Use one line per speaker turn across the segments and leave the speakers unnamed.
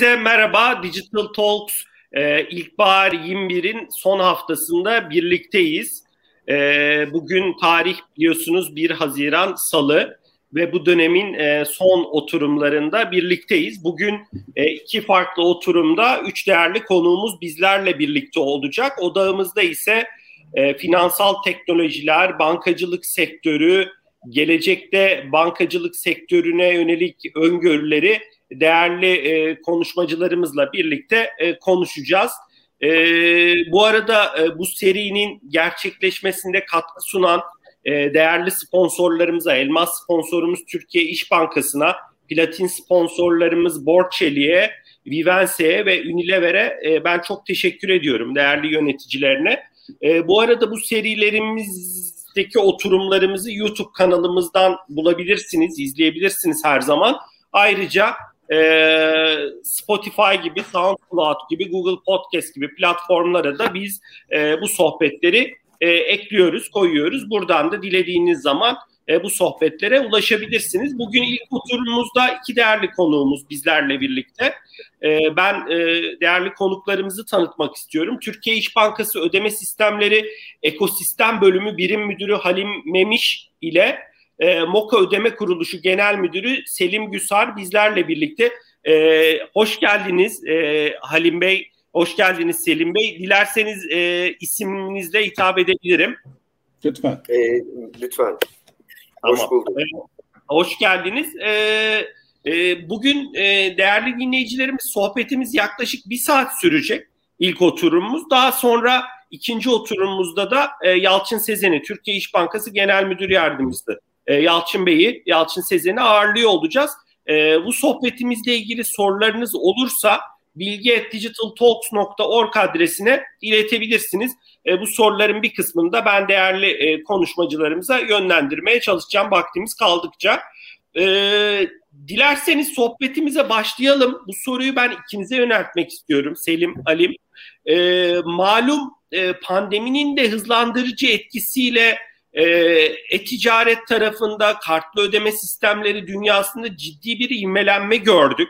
E, hepinize merhaba. Digital Talks e, İlkbahar 21'in son haftasında birlikteyiz. E, bugün tarih biliyorsunuz 1 Haziran Salı ve bu dönemin e, son oturumlarında birlikteyiz. Bugün e, iki farklı oturumda üç değerli konuğumuz bizlerle birlikte olacak. Odağımızda ise e, finansal teknolojiler, bankacılık sektörü, gelecekte bankacılık sektörüne yönelik öngörüleri değerli e, konuşmacılarımızla birlikte e, konuşacağız. E, bu arada e, bu serinin gerçekleşmesinde katkı sunan e, değerli sponsorlarımıza, elmas sponsorumuz Türkiye İş Bankası'na, platin sponsorlarımız Borçeli'ye, Vivense'ye ve Unilever'e e, ben çok teşekkür ediyorum değerli yöneticilerine. E, bu arada bu serilerimizdeki oturumlarımızı YouTube kanalımızdan bulabilirsiniz, izleyebilirsiniz her zaman. Ayrıca e, Spotify gibi, SoundCloud gibi, Google Podcast gibi platformlara da biz e, bu sohbetleri e, ekliyoruz, koyuyoruz. Buradan da dilediğiniz zaman e, bu sohbetlere ulaşabilirsiniz. Bugün ilk oturumumuzda iki değerli konuğumuz bizlerle birlikte. E, ben e, değerli konuklarımızı tanıtmak istiyorum. Türkiye İş Bankası Ödeme Sistemleri Ekosistem Bölümü Birim Müdürü Halim Memiş ile e, MOKA Ödeme Kuruluşu Genel Müdürü Selim Güsar bizlerle birlikte. E, hoş geldiniz e, Halim Bey, hoş geldiniz Selim Bey. Dilerseniz e, isminizle hitap edebilirim.
Lütfen.
E, lütfen. Hoş tamam. bulduk. E,
hoş geldiniz. E, e, bugün e, değerli dinleyicilerimiz sohbetimiz yaklaşık bir saat sürecek ilk oturumumuz. Daha sonra ikinci oturumumuzda da e, Yalçın Sezen'i, Türkiye İş Bankası Genel Müdür Yardımcısı e, Yalçın Bey'i, Yalçın Sezen'i ağırlıyor olacağız. E, bu sohbetimizle ilgili sorularınız olursa bilgi.digitaltalks.org adresine iletebilirsiniz. E, bu soruların bir kısmını da ben değerli e, konuşmacılarımıza yönlendirmeye çalışacağım vaktimiz kaldıkça. Dilerseniz sohbetimize başlayalım. Bu soruyu ben ikinize yöneltmek istiyorum Selim, Alim. Malum e, pandeminin de hızlandırıcı etkisiyle e-ticaret tarafında kartlı ödeme sistemleri dünyasında ciddi bir ivmelenme gördük.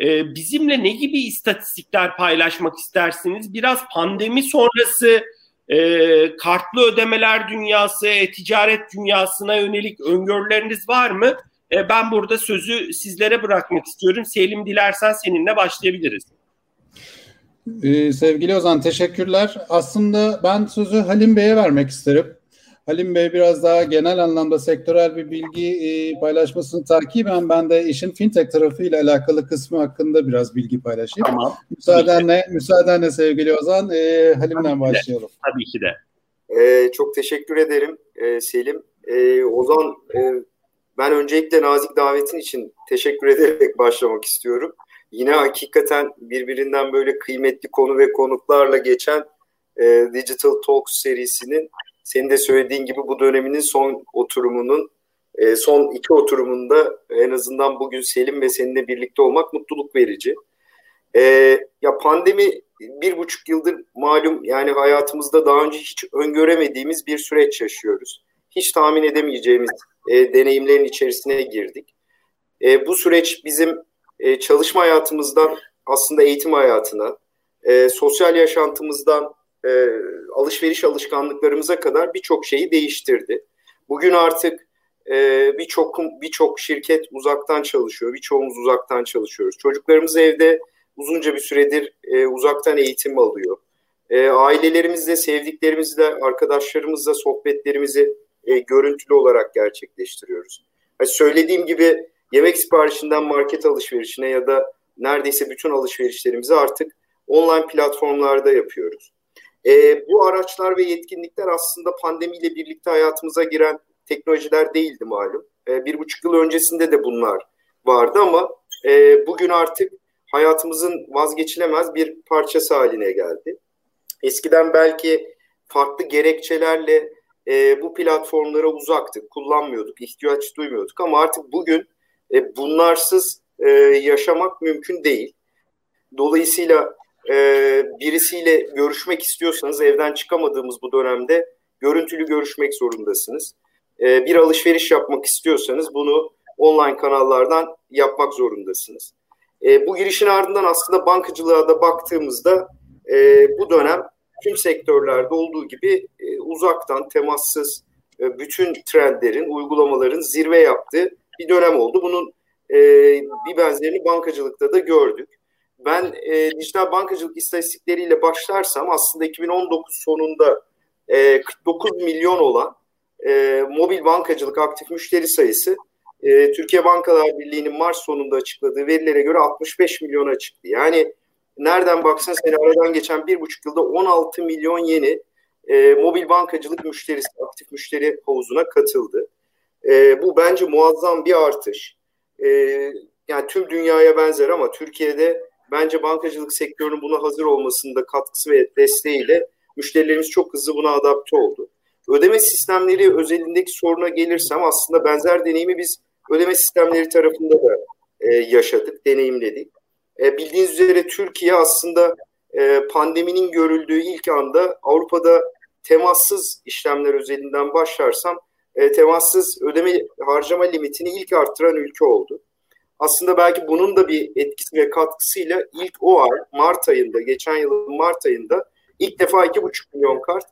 E, bizimle ne gibi istatistikler paylaşmak istersiniz? Biraz pandemi sonrası e, kartlı ödemeler dünyası, e-ticaret dünyasına yönelik öngörüleriniz var mı? E, ben burada sözü sizlere bırakmak istiyorum. Selim dilersen seninle başlayabiliriz.
Ee, sevgili Ozan teşekkürler. Aslında ben sözü Halim Bey'e vermek isterim. Halim Bey biraz daha genel anlamda sektörel bir bilgi e, paylaşmasını takiben ben de işin fintech tarafıyla alakalı kısmı hakkında biraz bilgi paylaşayım. Tamam. Müsaadenle, müsaadenle sevgili Ozan, e, Halim'den Tabii başlayalım.
De. Tabii ki de.
Ee, çok teşekkür ederim e, Selim. E, Ozan, e, ben öncelikle nazik davetin için teşekkür ederek başlamak istiyorum. Yine hakikaten birbirinden böyle kıymetli konu ve konuklarla geçen e, Digital Talks serisinin senin de söylediğin gibi bu döneminin son oturumunun e, son iki oturumunda en azından bugün Selim ve seninle birlikte olmak mutluluk verici. E, ya pandemi bir buçuk yıldır malum yani hayatımızda daha önce hiç öngöremediğimiz bir süreç yaşıyoruz. Hiç tahmin edemeyeceğimiz e, deneyimlerin içerisine girdik. E, bu süreç bizim e, çalışma hayatımızdan aslında eğitim hayatına, e, sosyal yaşantımızdan e, alışveriş alışkanlıklarımıza kadar birçok şeyi değiştirdi. Bugün artık e, birçok birçok şirket uzaktan çalışıyor, birçoğumuz uzaktan çalışıyoruz. Çocuklarımız evde uzunca bir süredir e, uzaktan eğitim alıyor. E, ailelerimizle, sevdiklerimizle, arkadaşlarımızla sohbetlerimizi e, görüntülü olarak gerçekleştiriyoruz. Yani söylediğim gibi yemek siparişinden market alışverişine ya da neredeyse bütün alışverişlerimizi artık online platformlarda yapıyoruz. E, bu araçlar ve yetkinlikler aslında pandemiyle birlikte hayatımıza giren teknolojiler değildi malum. E, bir buçuk yıl öncesinde de bunlar vardı ama e, bugün artık hayatımızın vazgeçilemez bir parçası haline geldi. Eskiden belki farklı gerekçelerle e, bu platformlara uzaktık, kullanmıyorduk, ihtiyaç duymuyorduk ama artık bugün e, bunlarsız e, yaşamak mümkün değil. Dolayısıyla e, birisiyle görüşmek istiyorsanız evden çıkamadığımız bu dönemde görüntülü görüşmek zorundasınız. E, bir alışveriş yapmak istiyorsanız bunu online kanallardan yapmak zorundasınız. E, bu girişin ardından aslında bankacılığa da baktığımızda e, bu dönem tüm sektörlerde olduğu gibi e, uzaktan temassız e, bütün trendlerin, uygulamaların zirve yaptığı bir dönem oldu. Bunun e, bir benzerini bankacılıkta da gördük. Ben e, dijital bankacılık istatistikleriyle başlarsam aslında 2019 sonunda e, 49 milyon olan e, mobil bankacılık aktif müşteri sayısı e, Türkiye Bankalar Birliği'nin Mart sonunda açıkladığı verilere göre 65 milyona çıktı. Yani nereden baksan seni aradan geçen bir buçuk yılda 16 milyon yeni e, mobil bankacılık müşterisi, aktif müşteri havuzuna katıldı. E, bu bence muazzam bir artış. E, yani tüm dünyaya benzer ama Türkiye'de bence bankacılık sektörünün buna hazır olmasında katkısı ve desteğiyle müşterilerimiz çok hızlı buna adapte oldu. Ödeme sistemleri özelindeki soruna gelirsem aslında benzer deneyimi biz ödeme sistemleri tarafında da e, yaşadık, deneyimledik. E, bildiğiniz üzere Türkiye aslında e, pandeminin görüldüğü ilk anda Avrupa'da temassız işlemler özelinden başlarsam e, temassız ödeme harcama limitini ilk arttıran ülke oldu. Aslında belki bunun da bir etkisi ve katkısıyla ilk o ay Mart ayında, geçen yılın Mart ayında ilk defa 2,5 milyon kart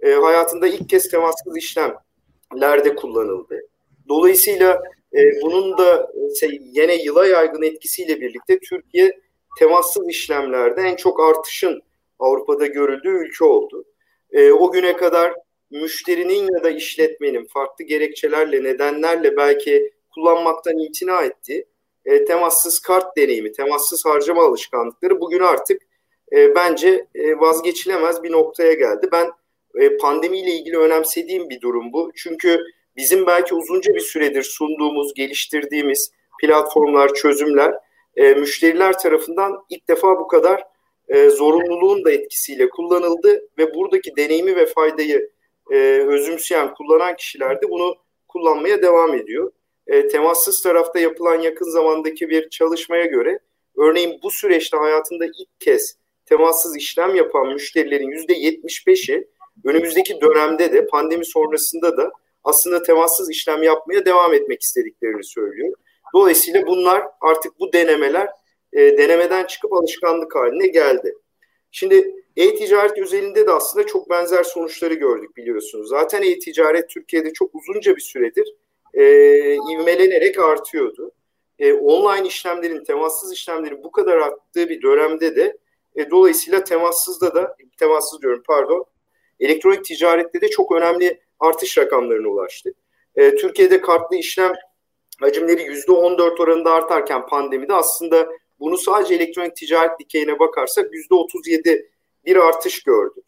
e, hayatında ilk kez temassız işlemlerde kullanıldı. Dolayısıyla e, bunun da şey, yine yıla yaygın etkisiyle birlikte Türkiye temassız işlemlerde en çok artışın Avrupa'da görüldüğü ülke oldu. E, o güne kadar müşterinin ya da işletmenin farklı gerekçelerle, nedenlerle belki kullanmaktan imtina ettiği e, temassız kart deneyimi, temassız harcama alışkanlıkları bugün artık e, bence e, vazgeçilemez bir noktaya geldi. Ben e, pandemiyle ilgili önemsediğim bir durum bu. Çünkü bizim belki uzunca bir süredir sunduğumuz, geliştirdiğimiz platformlar, çözümler e, müşteriler tarafından ilk defa bu kadar e, zorunluluğun da etkisiyle kullanıldı ve buradaki deneyimi ve faydayı e, özümseyen, kullanan kişiler de bunu kullanmaya devam ediyor. E, temassız tarafta yapılan yakın zamandaki bir çalışmaya göre örneğin bu süreçte hayatında ilk kez temassız işlem yapan müşterilerin %75'i önümüzdeki dönemde de pandemi sonrasında da aslında temassız işlem yapmaya devam etmek istediklerini söylüyor. Dolayısıyla bunlar artık bu denemeler e, denemeden çıkıp alışkanlık haline geldi. Şimdi e-ticaret özelinde de aslında çok benzer sonuçları gördük biliyorsunuz. Zaten e-ticaret Türkiye'de çok uzunca bir süredir e, ivmelenerek artıyordu. E, online işlemlerin, temassız işlemlerin bu kadar arttığı bir dönemde de e, dolayısıyla temassızda da, temassız diyorum pardon, elektronik ticarette de çok önemli artış rakamlarına ulaştı. E, Türkiye'de kartlı işlem hacimleri %14 oranında artarken pandemide aslında bunu sadece elektronik ticaret dikeyine bakarsak %37 bir artış gördük.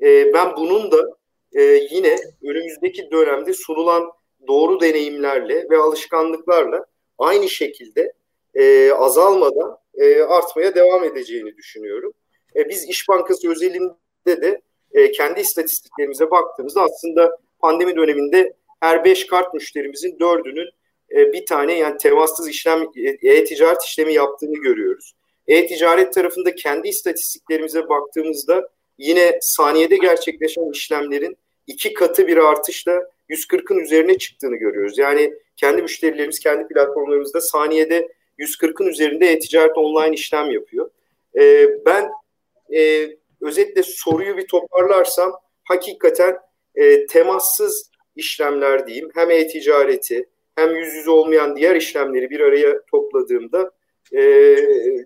E, ben bunun da e, yine önümüzdeki dönemde sunulan doğru deneyimlerle ve alışkanlıklarla aynı şekilde e, azalmadan e, artmaya devam edeceğini düşünüyorum. E, biz İş Bankası özelinde de e, kendi istatistiklerimize baktığımızda aslında pandemi döneminde her beş kart müşterimizin dördünün e, bir tane yani temassız işlem e-ticaret işlemi yaptığını görüyoruz. E-ticaret tarafında kendi istatistiklerimize baktığımızda yine saniyede gerçekleşen işlemlerin iki katı bir artışla 140'ın üzerine çıktığını görüyoruz. Yani kendi müşterilerimiz kendi platformlarımızda saniyede 140'ın üzerinde e-ticaret online işlem yapıyor. E, ben e, özetle soruyu bir toparlarsam hakikaten e, temassız işlemler diyeyim hem e-ticareti hem yüz yüze olmayan diğer işlemleri bir araya topladığımda e,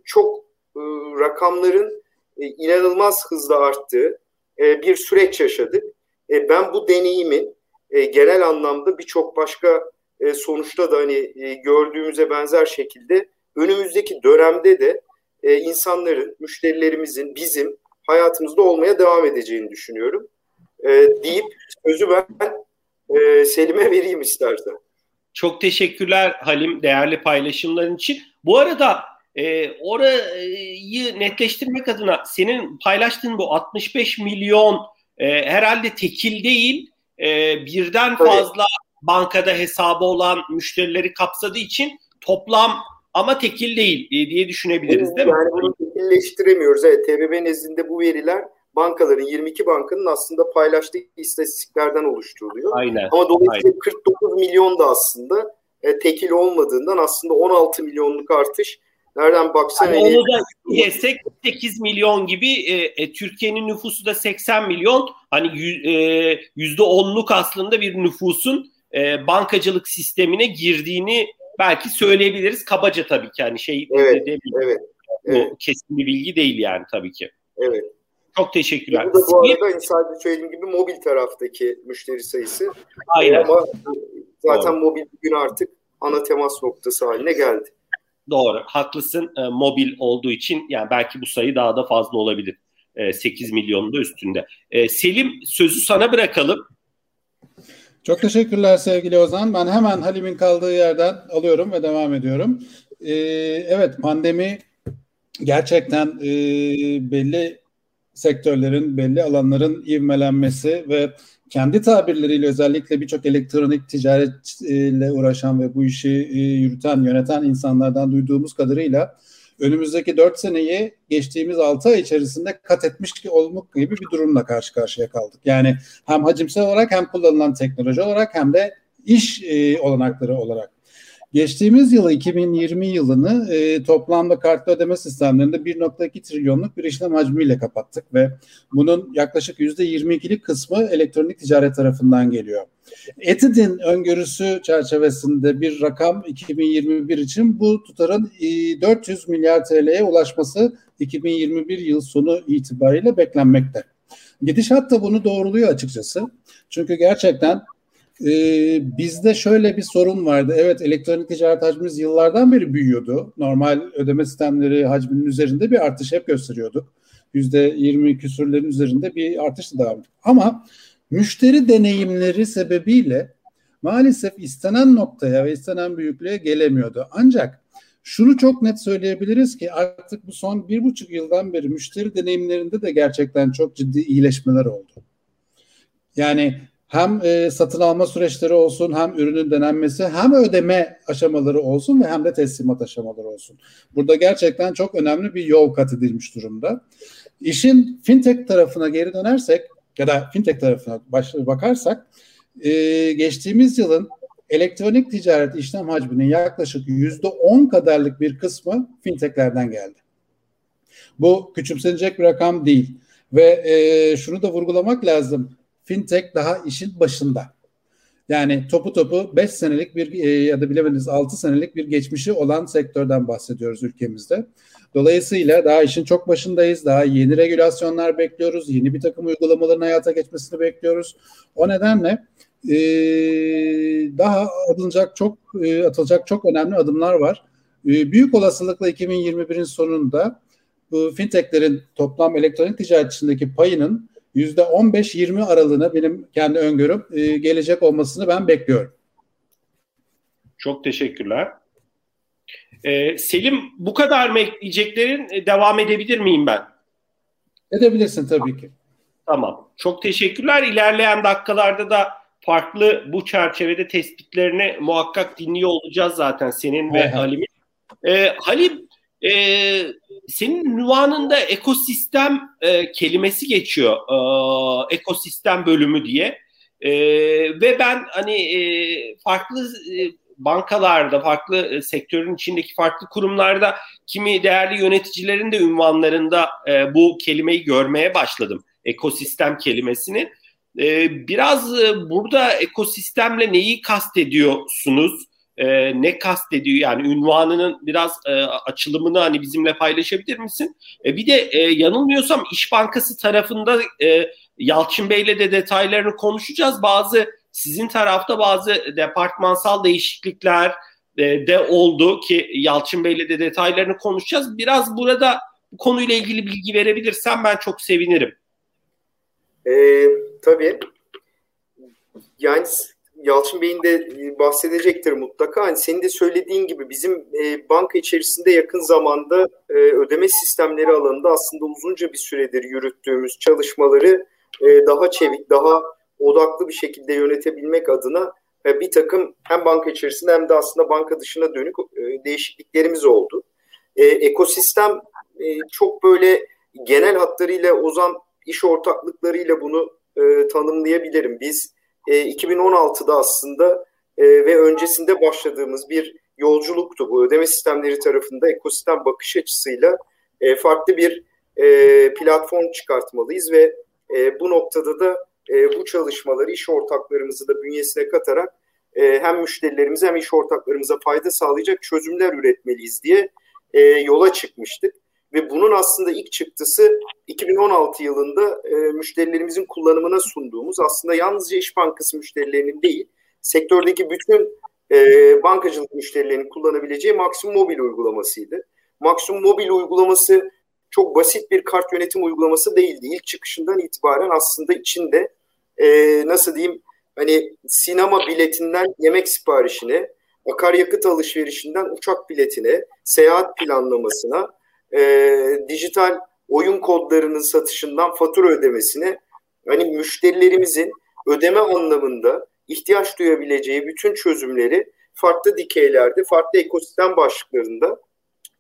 çok e, rakamların e, inanılmaz hızla arttığı e, bir süreç yaşadık. E, ben bu deneyimin e, genel anlamda birçok başka e, sonuçta da hani e, gördüğümüze benzer şekilde önümüzdeki dönemde de e, insanların, müşterilerimizin, bizim hayatımızda olmaya devam edeceğini düşünüyorum. E, deyip sözü ben e, Selim'e vereyim istersen.
Çok teşekkürler Halim değerli paylaşımların için. Bu arada e, orayı netleştirmek adına senin paylaştığın bu 65 milyon e, herhalde tekil değil e, birden fazla evet. bankada hesabı olan müşterileri kapsadığı için toplam ama tekil değil e, diye düşünebiliriz değil
mi? Yani bunu tekilleştiremiyoruz. Evet TBB nezdinde bu veriler bankaların 22 bankanın aslında paylaştığı istatistiklerden oluşturuluyor. Aynen. Ama dolayısıyla Aynen. 49 milyon da aslında e, tekil olmadığından aslında 16 milyonluk artış Nereden baksan
yani onu da yesek 8 milyon gibi e, e, Türkiye'nin nüfusu da 80 milyon. Hani e, yüzde onluk aslında bir nüfusun e, bankacılık sistemine girdiğini belki söyleyebiliriz. Kabaca tabii ki hani şey
evet, evet,
evet. Bu kesin bir bilgi değil yani tabii ki.
Evet.
Çok teşekkürler.
Bu da bu arada sadece söylediğim gibi mobil taraftaki müşteri sayısı.
Aynen.
Ama zaten Doğru. mobil bugün artık ana temas noktası haline geldi.
Doğru. Haklısın. E, mobil olduğu için yani belki bu sayı daha da fazla olabilir. E, 8 milyonun da üstünde. E, Selim sözü sana bırakalım.
Çok teşekkürler sevgili Ozan. Ben hemen Halim'in kaldığı yerden alıyorum ve devam ediyorum. Ee, evet pandemi gerçekten e, belli sektörlerin, belli alanların ivmelenmesi ve kendi tabirleriyle özellikle birçok elektronik ticaretle uğraşan ve bu işi e, yürüten, yöneten insanlardan duyduğumuz kadarıyla önümüzdeki 4 seneyi geçtiğimiz 6 ay içerisinde kat etmiş olmak gibi bir durumla karşı karşıya kaldık. Yani hem hacimsel olarak hem kullanılan teknoloji olarak hem de iş e, olanakları olarak. Geçtiğimiz yılı 2020 yılını e, toplamda kartlı ödeme sistemlerinde 1.2 trilyonluk bir işlem hacmiyle kapattık ve bunun yaklaşık %22'lik kısmı elektronik ticaret tarafından geliyor. Etid'in öngörüsü çerçevesinde bir rakam 2021 için bu tutarın 400 milyar TL'ye ulaşması 2021 yıl sonu itibariyle beklenmekte. Gidişat da bunu doğruluyor açıkçası. Çünkü gerçekten e, bizde şöyle bir sorun vardı. Evet elektronik ticaret hacmimiz yıllardan beri büyüyordu. Normal ödeme sistemleri hacminin üzerinde bir artış hep gösteriyorduk. %20 küsürlerin üzerinde bir artış da devam ediyor. Ama müşteri deneyimleri sebebiyle maalesef istenen noktaya ve istenen büyüklüğe gelemiyordu. Ancak şunu çok net söyleyebiliriz ki artık bu son bir buçuk yıldan beri müşteri deneyimlerinde de gerçekten çok ciddi iyileşmeler oldu. Yani hem e, satın alma süreçleri olsun, hem ürünün denenmesi, hem ödeme aşamaları olsun ve hem de teslimat aşamaları olsun. Burada gerçekten çok önemli bir yol kat edilmiş durumda. İşin fintech tarafına geri dönersek ya da fintech tarafına bakarsak e, geçtiğimiz yılın elektronik ticaret işlem hacminin yaklaşık yüzde on kadarlık bir kısmı fintechlerden geldi. Bu küçümsenecek bir rakam değil. Ve e, şunu da vurgulamak lazım fintech daha işin başında. Yani topu topu 5 senelik bir e, ya da bilemediniz 6 senelik bir geçmişi olan sektörden bahsediyoruz ülkemizde. Dolayısıyla daha işin çok başındayız. Daha yeni regülasyonlar bekliyoruz. Yeni bir takım uygulamaların hayata geçmesini bekliyoruz. O nedenle e, daha atılacak çok e, atılacak çok önemli adımlar var. E, büyük olasılıkla 2021'in sonunda bu fintechlerin toplam elektronik ticaret içindeki payının %15-20 aralığına benim kendi öngörüm e, gelecek olmasını ben bekliyorum.
Çok teşekkürler. Ee, Selim bu kadar mı ekleyeceklerin e, devam edebilir miyim ben?
Edebilirsin tabii ki.
Tamam. Çok teşekkürler. İlerleyen dakikalarda da farklı bu çerçevede tespitlerini muhakkak dinliyor olacağız zaten senin ve Halim'in. Ee, Halim e, senin ünvanında ekosistem e, kelimesi geçiyor. E, ekosistem bölümü diye. E, ve ben hani e, farklı e, bankalarda, farklı e, sektörün içindeki farklı kurumlarda kimi değerli yöneticilerin de ünvanlarında e, bu kelimeyi görmeye başladım. Ekosistem kelimesini. E, biraz e, burada ekosistemle neyi kastediyorsunuz? E, ne kastediyor yani ünvanının biraz e, açılımını hani bizimle paylaşabilir misin? E, bir de e, yanılmıyorsam İş Bankası tarafında e, Yalçın Bey'le de detaylarını konuşacağız. Bazı sizin tarafta bazı departmansal değişiklikler e, de oldu ki Yalçın Bey'le de detaylarını konuşacağız. Biraz burada bu konuyla ilgili bilgi verebilirsen ben çok sevinirim.
E, tabii. Yani Yalçın Bey'in de e, bahsedecektir mutlaka. Hani senin de söylediğin gibi bizim e, banka içerisinde yakın zamanda e, ödeme sistemleri alanında aslında uzunca bir süredir yürüttüğümüz çalışmaları e, daha çevik, daha odaklı bir şekilde yönetebilmek adına e, bir takım hem banka içerisinde hem de aslında banka dışına dönük e, değişikliklerimiz oldu. E, ekosistem e, çok böyle genel hatlarıyla Ozan iş ortaklıklarıyla bunu e, tanımlayabilirim. Biz e, 2016'da aslında e, ve öncesinde başladığımız bir yolculuktu. Bu ödeme sistemleri tarafında ekosistem bakış açısıyla e, farklı bir e, platform çıkartmalıyız ve e, bu noktada da e, bu çalışmaları iş ortaklarımızı da bünyesine katarak e, hem müşterilerimize hem iş ortaklarımıza fayda sağlayacak çözümler üretmeliyiz diye e, yola çıkmıştık. Ve bunun aslında ilk çıktısı 2016 yılında e, müşterilerimizin kullanımına sunduğumuz aslında yalnızca İş Bankası müşterilerinin değil, sektördeki bütün e, bankacılık müşterilerinin kullanabileceği Maximum Mobil uygulamasıydı. Maximum Mobil uygulaması çok basit bir kart yönetim uygulaması değildi. İlk çıkışından itibaren aslında içinde e, nasıl diyeyim hani sinema biletinden yemek siparişine, akaryakıt alışverişinden uçak biletine, seyahat planlamasına, e, dijital oyun kodlarının satışından fatura ödemesine hani müşterilerimizin ödeme anlamında ihtiyaç duyabileceği bütün çözümleri farklı dikeylerde, farklı ekosistem başlıklarında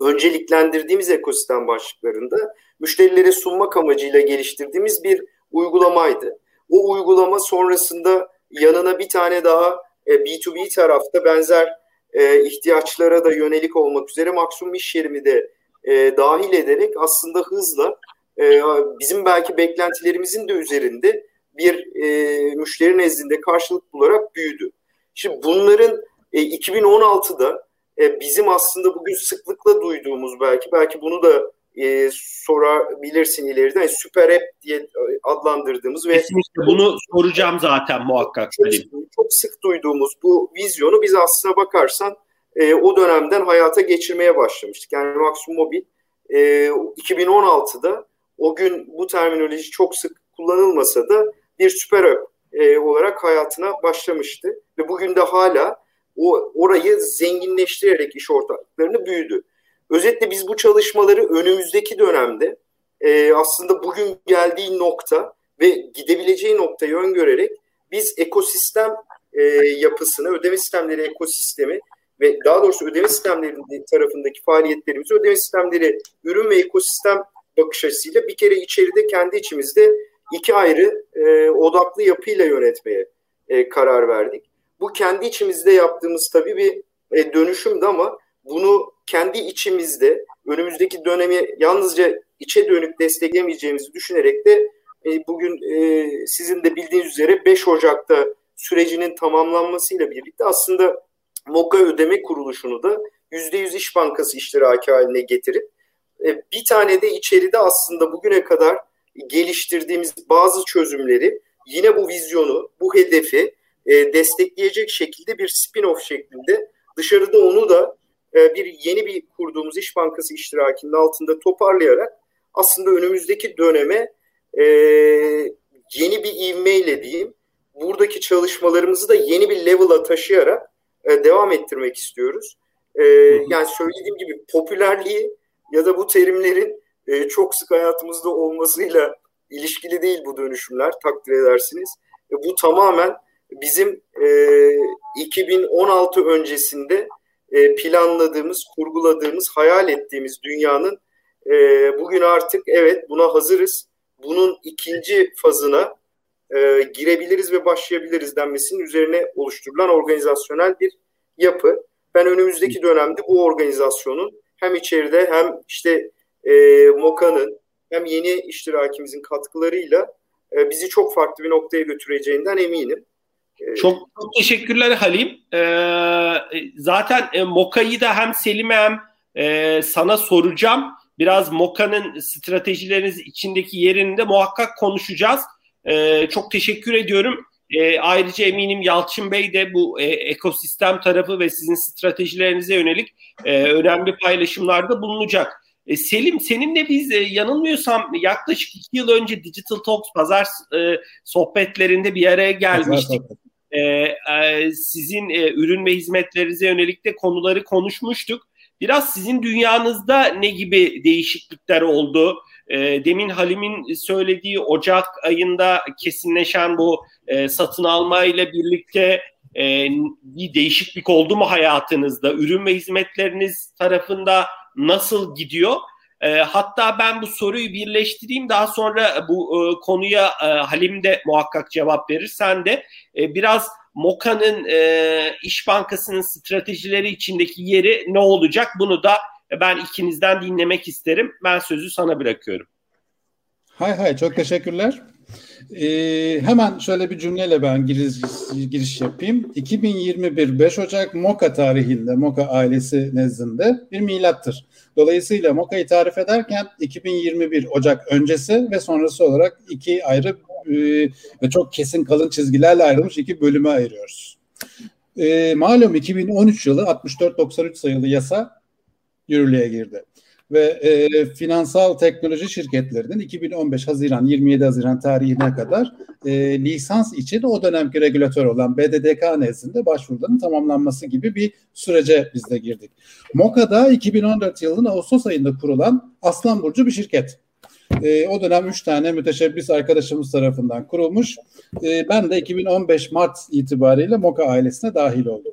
önceliklendirdiğimiz ekosistem başlıklarında müşterilere sunmak amacıyla geliştirdiğimiz bir uygulamaydı. O uygulama sonrasında yanına bir tane daha B2B e, tarafta benzer e, ihtiyaçlara da yönelik olmak üzere maksimum iş yerimi de e, dahil ederek aslında hızla bizim belki beklentilerimizin de üzerinde bir müşteri nezdinde karşılık bularak büyüdü. Şimdi bunların 2016'da bizim aslında bugün sıklıkla duyduğumuz belki belki bunu da e, sorabilirsin ileride. Yani süper app diye adlandırdığımız ve
Kesinlikle bunu soracağım zaten muhakkak.
Çok, çok sık duyduğumuz bu vizyonu biz aslına bakarsan e, o dönemden hayata geçirmeye başlamıştık. Yani Maximum Mobil e, 2016'da o gün bu terminoloji çok sık kullanılmasa da bir süper app e, olarak hayatına başlamıştı. Ve bugün de hala o orayı zenginleştirerek iş ortaklarını büyüdü. Özetle biz bu çalışmaları önümüzdeki dönemde e, aslında bugün geldiği nokta ve gidebileceği noktayı öngörerek biz ekosistem e, yapısını, ödeme sistemleri ekosistemi ve daha doğrusu ödeme sistemleri tarafındaki faaliyetlerimizi ödeme sistemleri ürün ve ekosistem bakış açısıyla bir kere içeride kendi içimizde iki ayrı e, odaklı yapıyla yönetmeye e, karar verdik. Bu kendi içimizde yaptığımız tabii bir e, dönüşümdü ama bunu kendi içimizde önümüzdeki dönemi yalnızca içe dönük destekleyemeyeceğimizi düşünerek de e, bugün e, sizin de bildiğiniz üzere 5 Ocak'ta sürecinin tamamlanmasıyla birlikte aslında MOKA ödeme kuruluşunu da %100 İş Bankası iştiraki haline getirip e, bir tane de içeride aslında bugüne kadar geliştirdiğimiz bazı çözümleri yine bu vizyonu, bu hedefi e, destekleyecek şekilde bir spin-off şeklinde dışarıda onu da e, bir yeni bir kurduğumuz İş Bankası iştirakinin altında toparlayarak aslında önümüzdeki döneme yeni bir ivmeyle diyeyim buradaki çalışmalarımızı da yeni bir level'a taşıyarak e, devam ettirmek istiyoruz. E, yani söylediğim gibi popülerliği ya da bu terimlerin e, çok sık hayatımızda olmasıyla ilişkili değil bu dönüşümler takdir edersiniz. E, bu tamamen bizim e, 2016 öncesinde e, planladığımız, kurguladığımız, hayal ettiğimiz dünyanın e, bugün artık evet buna hazırız. Bunun ikinci fazına e, girebiliriz ve başlayabiliriz denmesinin üzerine oluşturulan organizasyonel bir yapı. Ben önümüzdeki dönemde bu organizasyonun hem içeride hem işte e, MOKA'nın hem yeni iştirakimizin katkılarıyla e, bizi çok farklı bir noktaya götüreceğinden eminim.
Çok, çok teşekkürler Halim. Ee, zaten e, Moka'yı da hem Selim'e hem e, sana soracağım. Biraz Moka'nın stratejileriniz içindeki yerini de muhakkak konuşacağız. Ee, çok teşekkür ediyorum. E, ayrıca eminim Yalçın Bey de bu e, ekosistem tarafı ve sizin stratejilerinize yönelik e, önemli paylaşımlarda bulunacak. E, Selim seninle biz e, yanılmıyorsam yaklaşık iki yıl önce Digital Talks pazar e, sohbetlerinde bir araya gelmiştik. E, e, sizin e, ürün ve hizmetlerinize yönelik de konuları konuşmuştuk. Biraz sizin dünyanızda ne gibi değişiklikler oldu? E, demin Halim'in söylediği Ocak ayında kesinleşen bu e, satın alma ile birlikte e, bir değişiklik oldu mu hayatınızda? Ürün ve hizmetleriniz tarafında nasıl gidiyor? E, hatta ben bu soruyu birleştireyim daha sonra bu konuya Halim de muhakkak cevap verir. Sen de biraz Moka'nın İş Bankası'nın stratejileri içindeki yeri ne olacak? Bunu da ben ikinizden dinlemek isterim. Ben sözü sana bırakıyorum.
Hay hay çok teşekkürler. Ee, hemen şöyle bir cümleyle ben giriş, giriş yapayım. 2021 5 Ocak Moka tarihinde, Moka ailesi nezdinde bir milattır. Dolayısıyla Moka'yı tarif ederken 2021 Ocak öncesi ve sonrası olarak iki ayrı e, ve çok kesin kalın çizgilerle ayrılmış iki bölüme ayırıyoruz. E, malum 2013 yılı 64-93 sayılı yasa yürürlüğe girdi ve e, finansal teknoloji şirketlerinin 2015 Haziran 27 Haziran tarihine kadar e, lisans için o dönemki regülatör olan BDDK nezdinde başvuruların tamamlanması gibi bir sürece biz de girdik. MOKA'da 2014 yılının Ağustos ayında kurulan Aslan Burcu bir şirket. E, o dönem üç tane müteşebbis arkadaşımız tarafından kurulmuş. E, ben de 2015 Mart itibariyle MOKA ailesine dahil oldum.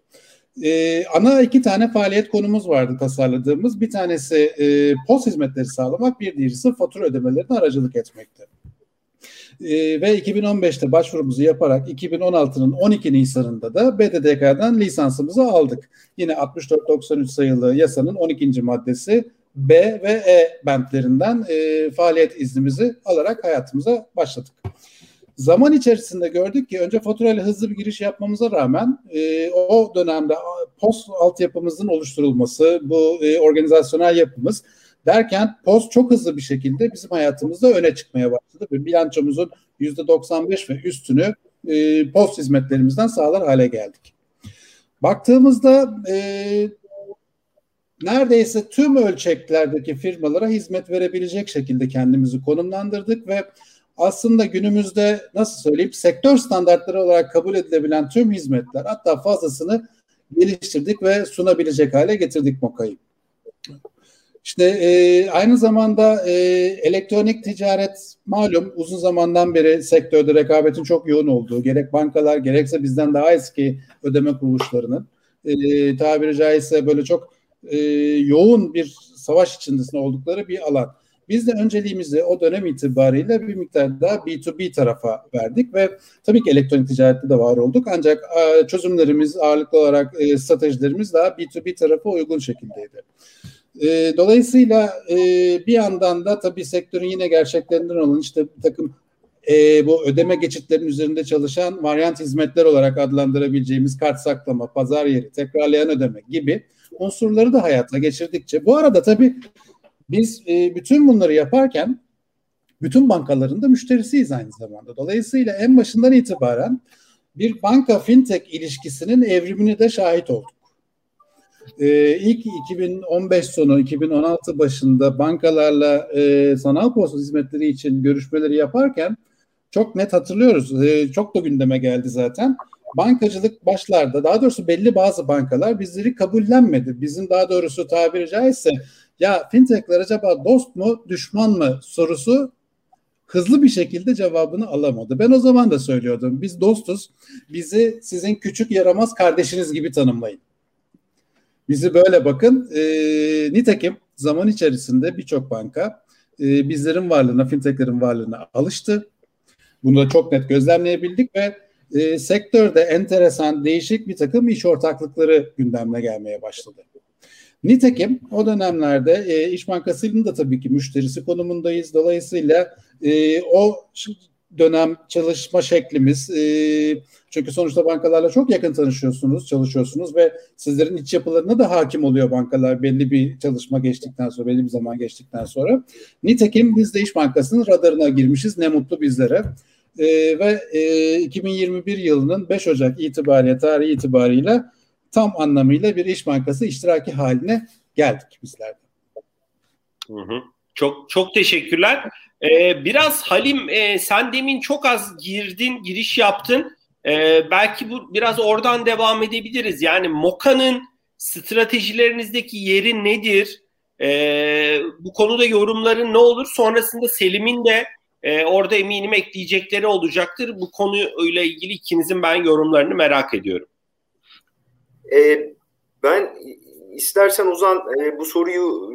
Ee, ana iki tane faaliyet konumuz vardı tasarladığımız. Bir tanesi e, post hizmetleri sağlamak, bir diğerisi fatura ödemelerine aracılık etmekti. Ee, ve 2015'te başvurumuzu yaparak 2016'nın 12 Nisan'ında da BDDK'dan lisansımızı aldık. Yine 6493 sayılı yasanın 12. maddesi B ve E bentlerinden e, faaliyet iznimizi alarak hayatımıza başladık. Zaman içerisinde gördük ki önce faturayla hızlı bir giriş yapmamıza rağmen e, o dönemde post altyapımızın oluşturulması, bu e, organizasyonel yapımız derken post çok hızlı bir şekilde bizim hayatımızda öne çıkmaya başladı ve bilançomuzun %95 ve üstünü e, post hizmetlerimizden sağlar hale geldik. Baktığımızda e, neredeyse tüm ölçeklerdeki firmalara hizmet verebilecek şekilde kendimizi konumlandırdık ve aslında günümüzde nasıl söyleyeyim sektör standartları olarak kabul edilebilen tüm hizmetler hatta fazlasını geliştirdik ve sunabilecek hale getirdik Moka'yı. İşte e, aynı zamanda e, elektronik ticaret malum uzun zamandan beri sektörde rekabetin çok yoğun olduğu gerek bankalar gerekse bizden daha eski ödeme kuruluşlarının e, tabiri caizse böyle çok e, yoğun bir savaş içindesinde oldukları bir alan. Biz de önceliğimizi o dönem itibariyle bir miktar daha B2B tarafa verdik ve tabii ki elektronik ticarette de var olduk ancak e, çözümlerimiz ağırlıklı olarak e, stratejilerimiz daha B2B tarafa uygun şekildeydi. E, dolayısıyla bir yandan da tabii sektörün yine gerçeklerinden olan işte bir takım bu ödeme geçitlerinin üzerinde çalışan varyant hizmetler olarak adlandırabileceğimiz kart saklama, pazar yeri, tekrarlayan ödeme gibi unsurları da hayata geçirdikçe bu arada tabii biz e, bütün bunları yaparken bütün bankaların da müşterisiyiz aynı zamanda. Dolayısıyla en başından itibaren bir banka fintech ilişkisinin evrimine de şahit olduk. Ee, ilk 2015 sonu 2016 başında bankalarla e, sanal posta hizmetleri için görüşmeleri yaparken çok net hatırlıyoruz. E, çok da gündeme geldi zaten. Bankacılık başlarda daha doğrusu belli bazı bankalar bizleri kabullenmedi. Bizim daha doğrusu tabiri caizse ya fintechler acaba dost mu düşman mı sorusu hızlı bir şekilde cevabını alamadı. Ben o zaman da söylüyordum. Biz dostuz. Bizi sizin küçük yaramaz kardeşiniz gibi tanımlayın. Bizi böyle bakın. E, nitekim zaman içerisinde birçok banka e, bizlerin varlığına, fintechlerin varlığına alıştı. Bunu da çok net gözlemleyebildik ve e, sektörde enteresan, değişik bir takım iş ortaklıkları gündemine gelmeye başladı. Nitekim o dönemlerde e, İş Bankası'nın da tabii ki müşterisi konumundayız. Dolayısıyla e, o dönem çalışma şeklimiz e, çünkü sonuçta bankalarla çok yakın tanışıyorsunuz, çalışıyorsunuz ve sizlerin iç yapılarına da hakim oluyor bankalar belli bir çalışma geçtikten sonra, belli bir zaman geçtikten sonra. Nitekim biz de İş Bankası'nın radarına girmişiz. Ne mutlu bizlere. E, ve e, 2021 yılının 5 Ocak itibariyle, tarihi itibariyle tam anlamıyla bir iş bankası iştiraki haline geldik bizler.
Hı hı. Çok çok teşekkürler. Ee, biraz Halim e, sen demin çok az girdin, giriş yaptın. Ee, belki bu biraz oradan devam edebiliriz. Yani Moka'nın stratejilerinizdeki yeri nedir? Ee, bu konuda yorumların ne olur? Sonrasında Selim'in de e, orada eminim ekleyecekleri olacaktır. Bu konuyla ilgili ikinizin ben yorumlarını merak ediyorum.
E, ben istersen Uzan e, bu soruyu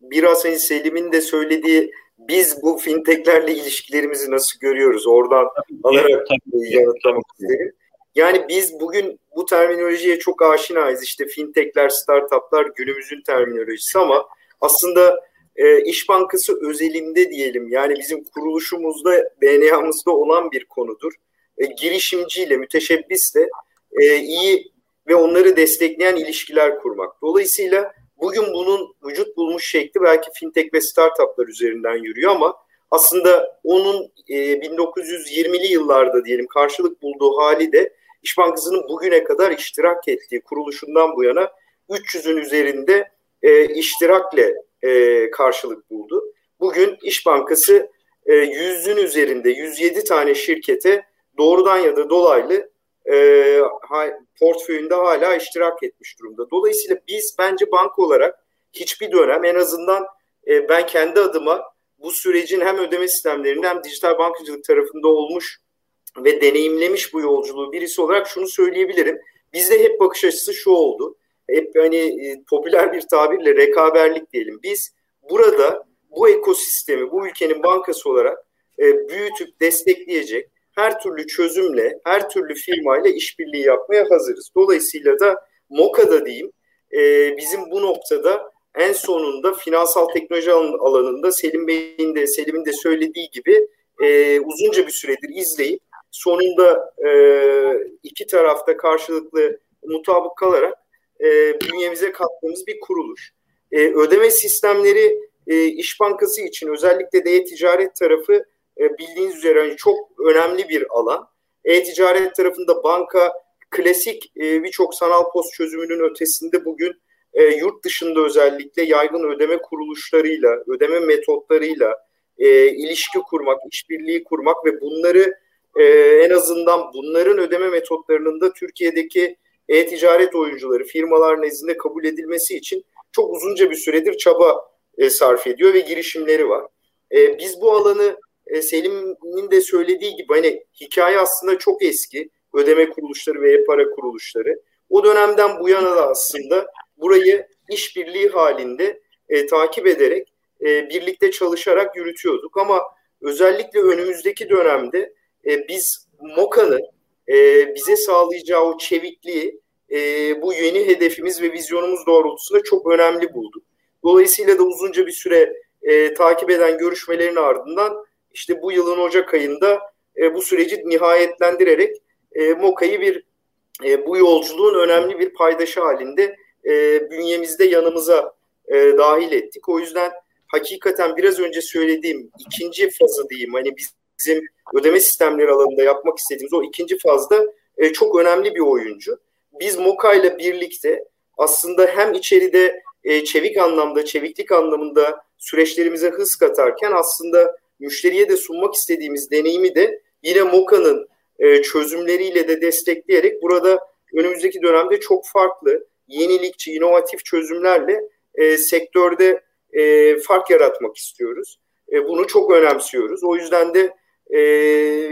biraz hani Selim'in de söylediği biz bu fintechlerle ilişkilerimizi nasıl görüyoruz oradan alarak tabii, yanıtlamak isterim. Yani biz bugün bu terminolojiye çok aşinayız. İşte fintechler, startuplar günümüzün terminolojisi ama aslında e, İş Bankası özelinde diyelim yani bizim kuruluşumuzda, DNA'mızda olan bir konudur. E, girişimciyle, müteşebbisle e, iyi ve onları destekleyen ilişkiler kurmak. Dolayısıyla bugün bunun vücut bulmuş şekli belki fintech ve startuplar üzerinden yürüyor ama aslında onun e, 1920'li yıllarda diyelim karşılık bulduğu hali de İş Bankası'nın bugüne kadar iştirak ettiği kuruluşundan bu yana 300'ün üzerinde e, iştirakle e, karşılık buldu. Bugün İş Bankası e, 100'ün üzerinde 107 tane şirkete doğrudan ya da dolaylı e, portföyünde hala iştirak etmiş durumda. Dolayısıyla biz bence banka olarak hiçbir dönem en azından e, ben kendi adıma bu sürecin hem ödeme sistemlerinde hem dijital bankacılık tarafında olmuş ve deneyimlemiş bu yolculuğu birisi olarak şunu söyleyebilirim. Bizde hep bakış açısı şu oldu. Hep hani e, popüler bir tabirle rekaberlik diyelim. Biz burada bu ekosistemi, bu ülkenin bankası olarak e, büyütüp destekleyecek her türlü çözümle, her türlü firmayla işbirliği yapmaya hazırız. Dolayısıyla da MOKA'da diyeyim e, bizim bu noktada en sonunda finansal teknoloji alanında Selim Bey'in de Selim'in de söylediği gibi e, uzunca bir süredir izleyip sonunda e, iki tarafta karşılıklı mutabık kalarak e, bünyemize kattığımız bir kuruluş. E, ödeme sistemleri e, İş Bankası için özellikle de e-ticaret tarafı e, bildiğiniz üzere hani çok önemli bir alan. E-ticaret tarafında banka klasik e, birçok sanal post çözümünün ötesinde bugün e, yurt dışında özellikle yaygın ödeme kuruluşlarıyla, ödeme metotlarıyla e, ilişki kurmak, işbirliği kurmak ve bunları en azından bunların ödeme metotlarının da Türkiye'deki e-ticaret oyuncuları, firmalar nezdinde kabul edilmesi için çok uzunca bir süredir çaba e, sarf ediyor ve girişimleri var. Biz bu alanı e, Selim'in de söylediği gibi hani hikaye aslında çok eski. Ödeme kuruluşları ve e-para kuruluşları. O dönemden bu yana da aslında burayı işbirliği halinde e, takip ederek e, birlikte çalışarak yürütüyorduk. Ama özellikle önümüzdeki dönemde e, biz MOKA'nın e, bize sağlayacağı o çevikliği e, bu yeni hedefimiz ve vizyonumuz doğrultusunda çok önemli bulduk. Dolayısıyla da uzunca bir süre e, takip eden görüşmelerin ardından işte bu yılın Ocak ayında e, bu süreci nihayetlendirerek e, MOKA'yı bir e, bu yolculuğun önemli bir paydaşı halinde e, bünyemizde yanımıza e, dahil ettik. O yüzden hakikaten biraz önce söylediğim ikinci fazı diyeyim hani bizim ödeme sistemleri alanında yapmak istediğimiz o ikinci fazda e, çok önemli bir oyuncu. Biz Moka ile birlikte aslında hem içeride e, çevik anlamda, çeviklik anlamında süreçlerimize hız katarken aslında müşteriye de sunmak istediğimiz deneyimi de yine Moka'nın e, çözümleriyle de destekleyerek burada önümüzdeki dönemde çok farklı, yenilikçi, inovatif çözümlerle e, sektörde e, fark yaratmak istiyoruz. E, bunu çok önemsiyoruz. O yüzden de e,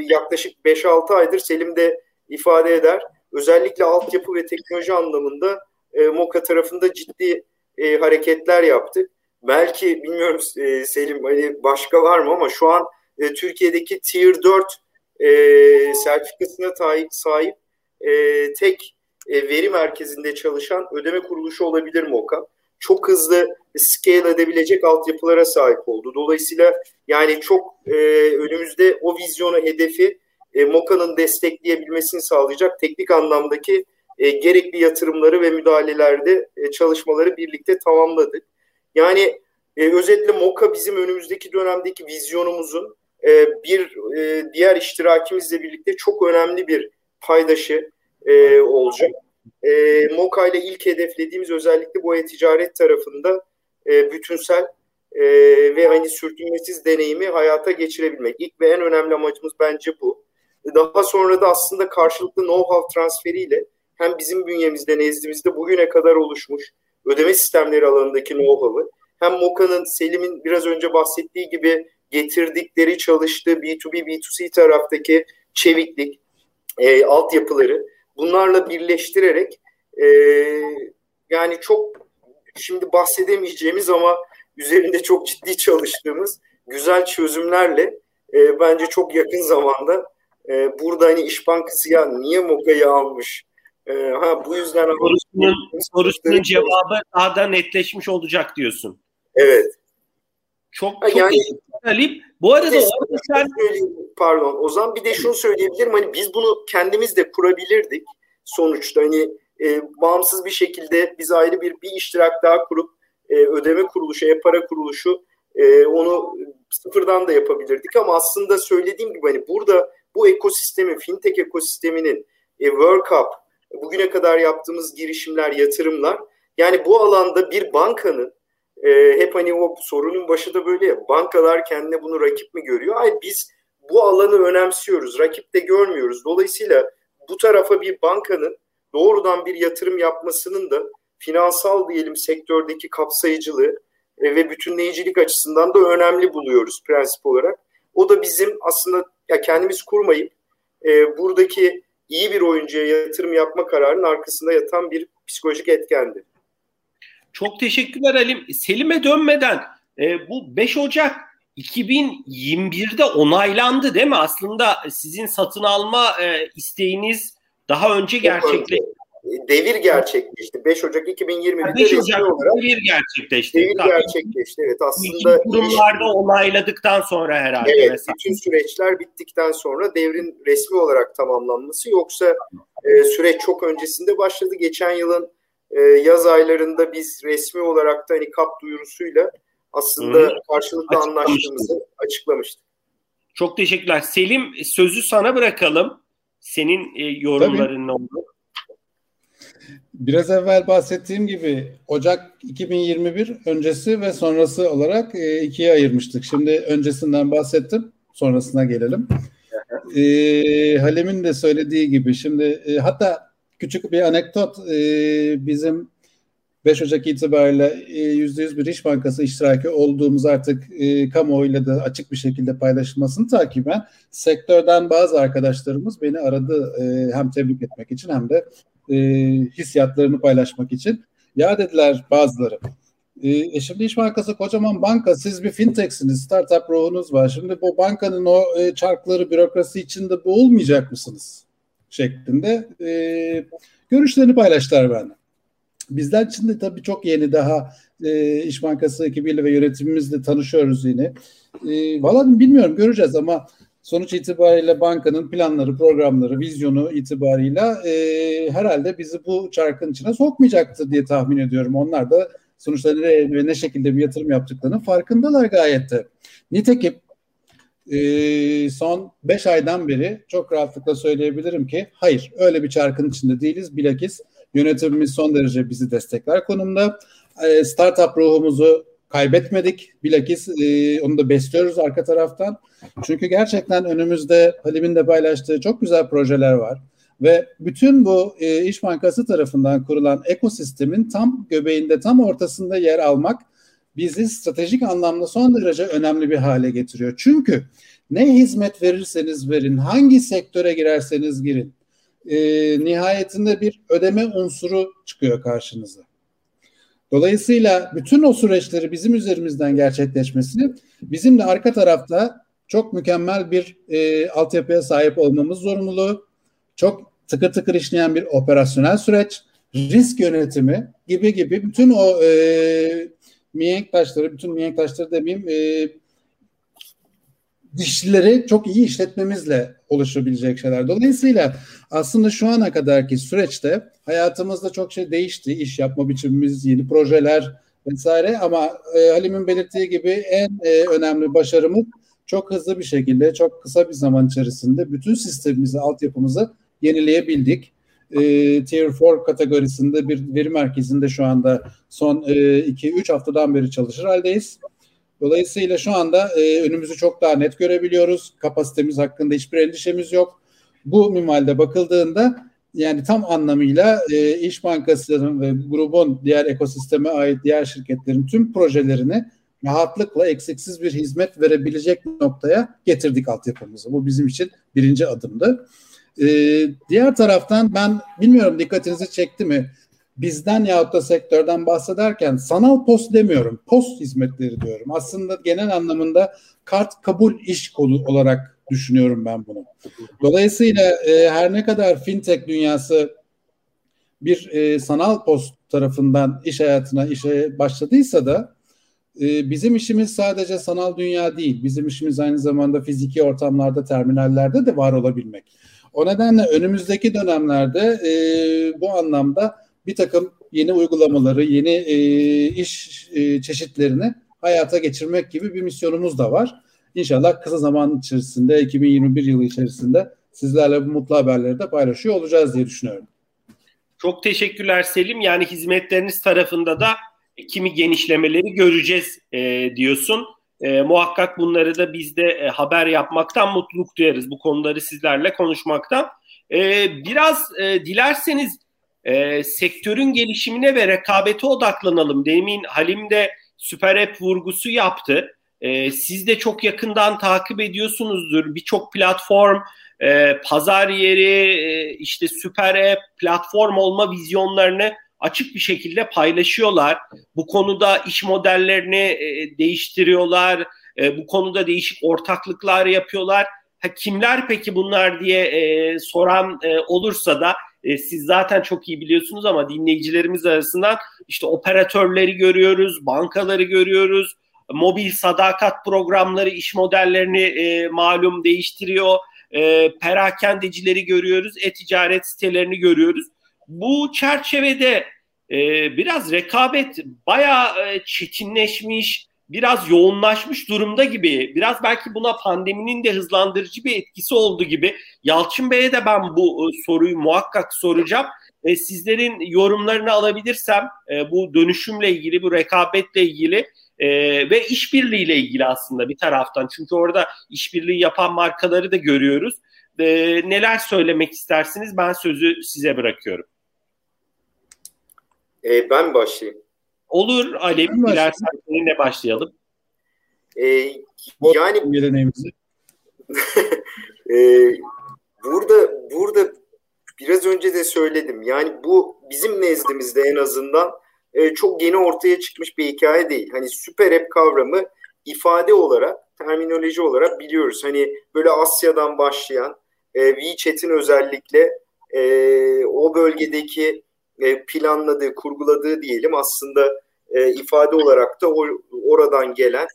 yaklaşık 5-6 aydır Selim de ifade eder. Özellikle altyapı ve teknoloji anlamında e, MOKA tarafında ciddi e, hareketler yaptık belki bilmiyorum e, Selim hani başka var mı ama şu an e, Türkiye'deki Tier 4 e, sertifikasına sahip, sahip e, tek e, veri merkezinde çalışan ödeme kuruluşu olabilir MOKA. Çok hızlı scale edebilecek altyapılara sahip oldu. Dolayısıyla yani çok e, önümüzde o vizyonu, hedefi e, MOKA'nın destekleyebilmesini sağlayacak teknik anlamdaki e, gerekli yatırımları ve müdahalelerde e, çalışmaları birlikte tamamladık. Yani e, özetle MOKA bizim önümüzdeki dönemdeki vizyonumuzun e, bir e, diğer iştirakimizle birlikte çok önemli bir paydaşı e, olacak. E, MOKA ile ilk hedeflediğimiz özellikle bu e-ticaret tarafında e, bütünsel e, ve hani sürtünmesiz deneyimi hayata geçirebilmek. İlk ve en önemli amacımız bence bu. Daha sonra da aslında karşılıklı know-how transferiyle hem bizim bünyemizde, nezdimizde bugüne kadar oluşmuş ödeme sistemleri alanındaki know-how'ı hem Moka'nın Selim'in biraz önce bahsettiği gibi getirdikleri çalıştığı B2B, B2C taraftaki çeviklik, e, altyapıları bunlarla birleştirerek e, yani çok şimdi bahsedemeyeceğimiz ama üzerinde çok ciddi çalıştığımız güzel çözümlerle e, bence çok yakın zamanda e, burada hani İş Bankası ya niye Moka'yı almış? E, ha bu yüzden
sorusunun, sorusunun cevabı daha da netleşmiş olacak diyorsun.
Evet.
Çok çok yani, Halim. Bu arada orada sen
pardon Ozan bir de şunu söyleyebilirim hani biz bunu kendimiz de kurabilirdik sonuçta hani e, bağımsız bir şekilde biz ayrı bir bir iştirak daha kurup e, ödeme kuruluşu, e-para kuruluşu e, onu sıfırdan da yapabilirdik ama aslında söylediğim gibi hani burada bu ekosistemin, fintech ekosisteminin e, World Cup, bugüne kadar yaptığımız girişimler, yatırımlar yani bu alanda bir bankanın e, hep hani o sorunun başı da böyle ya bankalar kendine bunu rakip mi görüyor? Hayır biz bu alanı önemsiyoruz. Rakip de görmüyoruz. Dolayısıyla bu tarafa bir bankanın doğrudan bir yatırım yapmasının da finansal diyelim sektördeki kapsayıcılığı e, ve bütünleyicilik açısından da önemli buluyoruz prensip olarak. O da bizim aslında ya kendimiz kurmayıp e, buradaki iyi bir oyuncuya yatırım yapma kararının arkasında yatan bir psikolojik etkendi.
Çok teşekkürler Halim. Selim'e dönmeden e, bu 5 Ocak 2021'de onaylandı değil mi? Aslında sizin satın alma e, isteğiniz daha önce gerçekleşti.
Devir gerçekleşti. 5 Ocak 2021'de
5 Ocak olarak devir gerçekleşti.
Devir Tabii. gerçekleşti. Evet aslında
kurumlarda onayladıktan sonra herhalde.
Evet, mesela. bütün süreçler bittikten sonra devrin resmi olarak tamamlanması yoksa e, süreç çok öncesinde başladı. Geçen yılın e, yaz aylarında biz resmi olarak da hani kap duyurusuyla aslında Hı. karşılıklı anlaştığımızı açıklamıştık.
Çok teşekkürler. Selim sözü sana bırakalım. Senin e, yorumların ne oldu?
Biraz evvel bahsettiğim gibi Ocak 2021 öncesi ve sonrası olarak e, ikiye ayırmıştık. Şimdi öncesinden bahsettim. Sonrasına gelelim. E, Halim'in de söylediği gibi şimdi e, hatta küçük bir anekdot e, bizim 5 Ocak itibariyle yüzde yüz bir iş bankası iştiraki olduğumuz artık e, kamuoyuyla da açık bir şekilde paylaşılmasını takiben sektörden bazı arkadaşlarımız beni aradı e, hem tebrik etmek için hem de e, hissiyatlarını paylaşmak için. Ya dediler bazıları. E, e şimdi İş Bankası kocaman banka, siz bir fintechsiniz, startup ruhunuz var. Şimdi bu bankanın o e, çarkları, bürokrasi içinde boğulmayacak mısınız? Şeklinde e, görüşlerini paylaştılar benden. Bizler için de tabii çok yeni daha e, İş Bankası ekibiyle ve yönetimimizle tanışıyoruz yine. E, Valla bilmiyorum göreceğiz ama sonuç itibariyle bankanın planları, programları, vizyonu itibarıyla e, herhalde bizi bu çarkın içine sokmayacaktır diye tahmin ediyorum. Onlar da sonuçta nereye ve ne şekilde bir yatırım yaptıklarının farkındalar gayet de. Nitekim e, son 5 aydan beri çok rahatlıkla söyleyebilirim ki hayır öyle bir çarkın içinde değiliz. Bilakis Yönetimimiz son derece bizi destekler konumda. E, startup ruhumuzu kaybetmedik. Bilakis e, onu da besliyoruz arka taraftan. Çünkü gerçekten önümüzde Halim'in de paylaştığı çok güzel projeler var. Ve bütün bu e, İş Bankası tarafından kurulan ekosistemin tam göbeğinde, tam ortasında yer almak bizi stratejik anlamda son derece önemli bir hale getiriyor. Çünkü ne hizmet verirseniz verin, hangi sektöre girerseniz girin, e, nihayetinde bir ödeme unsuru çıkıyor karşınıza. Dolayısıyla bütün o süreçleri bizim üzerimizden gerçekleşmesi bizim de arka tarafta çok mükemmel bir e, altyapıya sahip olmamız zorunluluğu, çok tıkır tıkır işleyen bir operasyonel süreç, risk yönetimi gibi gibi bütün o e, mihenk taşları, bütün mihenk taşları demeyeyim, e, dişlileri çok iyi işletmemizle oluşabilecek şeyler. Dolayısıyla aslında şu ana kadarki süreçte hayatımızda çok şey değişti. İş yapma biçimimiz, yeni projeler vesaire ama e, Halim'in belirttiği gibi en e, önemli başarımız çok hızlı bir şekilde, çok kısa bir zaman içerisinde bütün sistemimizi, altyapımızı yenileyebildik. E, Tier 4 kategorisinde bir veri merkezinde şu anda son 2-3 e, haftadan beri çalışır haldeyiz. Dolayısıyla şu anda e, önümüzü çok daha net görebiliyoruz. Kapasitemiz hakkında hiçbir endişemiz yok. Bu minvalde bakıldığında yani tam anlamıyla e, İş Bankası'nın ve grubun diğer ekosisteme ait diğer şirketlerin tüm projelerini rahatlıkla eksiksiz bir hizmet verebilecek noktaya getirdik altyapımızı. Bu bizim için birinci adımdı. Ee, diğer taraftan ben bilmiyorum dikkatinizi çekti mi? Bizden yahut da sektörden bahsederken sanal post demiyorum. Post hizmetleri diyorum. Aslında genel anlamında kart kabul iş kolu olarak düşünüyorum ben bunu. Dolayısıyla e, her ne kadar fintech dünyası bir e, sanal post tarafından iş hayatına işe başladıysa da e, bizim işimiz sadece sanal dünya değil. Bizim işimiz aynı zamanda fiziki ortamlarda, terminallerde de var olabilmek. O nedenle önümüzdeki dönemlerde e, bu anlamda bir takım yeni uygulamaları, yeni e, iş e, çeşitlerini hayata geçirmek gibi bir misyonumuz da var. İnşallah kısa zaman içerisinde 2021 yılı içerisinde sizlerle bu mutlu haberleri de paylaşıyor olacağız diye düşünüyorum.
Çok teşekkürler Selim. Yani hizmetleriniz tarafında da kimi genişlemeleri göreceğiz e, diyorsun. E, muhakkak bunları da biz de e, haber yapmaktan mutluluk duyarız. Bu konuları sizlerle konuşmaktan. E, biraz e, dilerseniz e, sektörün gelişimine ve rekabete odaklanalım. Demin Halim de süper app vurgusu yaptı. E, siz de çok yakından takip ediyorsunuzdur. Birçok platform, e, pazar yeri, e, işte süper app, platform olma vizyonlarını açık bir şekilde paylaşıyorlar. Bu konuda iş modellerini e, değiştiriyorlar. E, bu konuda değişik ortaklıklar yapıyorlar. Ha, kimler peki bunlar diye e, soran e, olursa da e, siz zaten çok iyi biliyorsunuz ama dinleyicilerimiz arasından işte operatörleri görüyoruz, bankaları görüyoruz, mobil sadakat programları iş modellerini e, malum değiştiriyor, e, perakendecileri görüyoruz, e-ticaret sitelerini görüyoruz. Bu çerçevede e, biraz rekabet bayağı e, çetinleşmiş, biraz yoğunlaşmış durumda gibi. Biraz belki buna pandeminin de hızlandırıcı bir etkisi oldu gibi. Yalçın Bey'e de ben bu e, soruyu muhakkak soracağım. E, sizlerin yorumlarını alabilirsem e, bu dönüşümle ilgili, bu rekabetle ilgili e, ve işbirliğiyle ilgili aslında bir taraftan. Çünkü orada işbirliği yapan markaları da görüyoruz. E, neler söylemek istersiniz? Ben sözü size bırakıyorum.
E, ben başlayayım.
Olur Ali. Dilersen seninle başlayalım.
E, yani geleneğimizi. e, burada burada biraz önce de söyledim. Yani bu bizim nezdimizde en azından e, çok yeni ortaya çıkmış bir hikaye değil. Hani süper app kavramı ifade olarak, terminoloji olarak biliyoruz. Hani böyle Asya'dan başlayan e, WeChat'in özellikle e, o bölgedeki e, planladığı, kurguladığı diyelim aslında e, ifade olarak da or, oradan gelen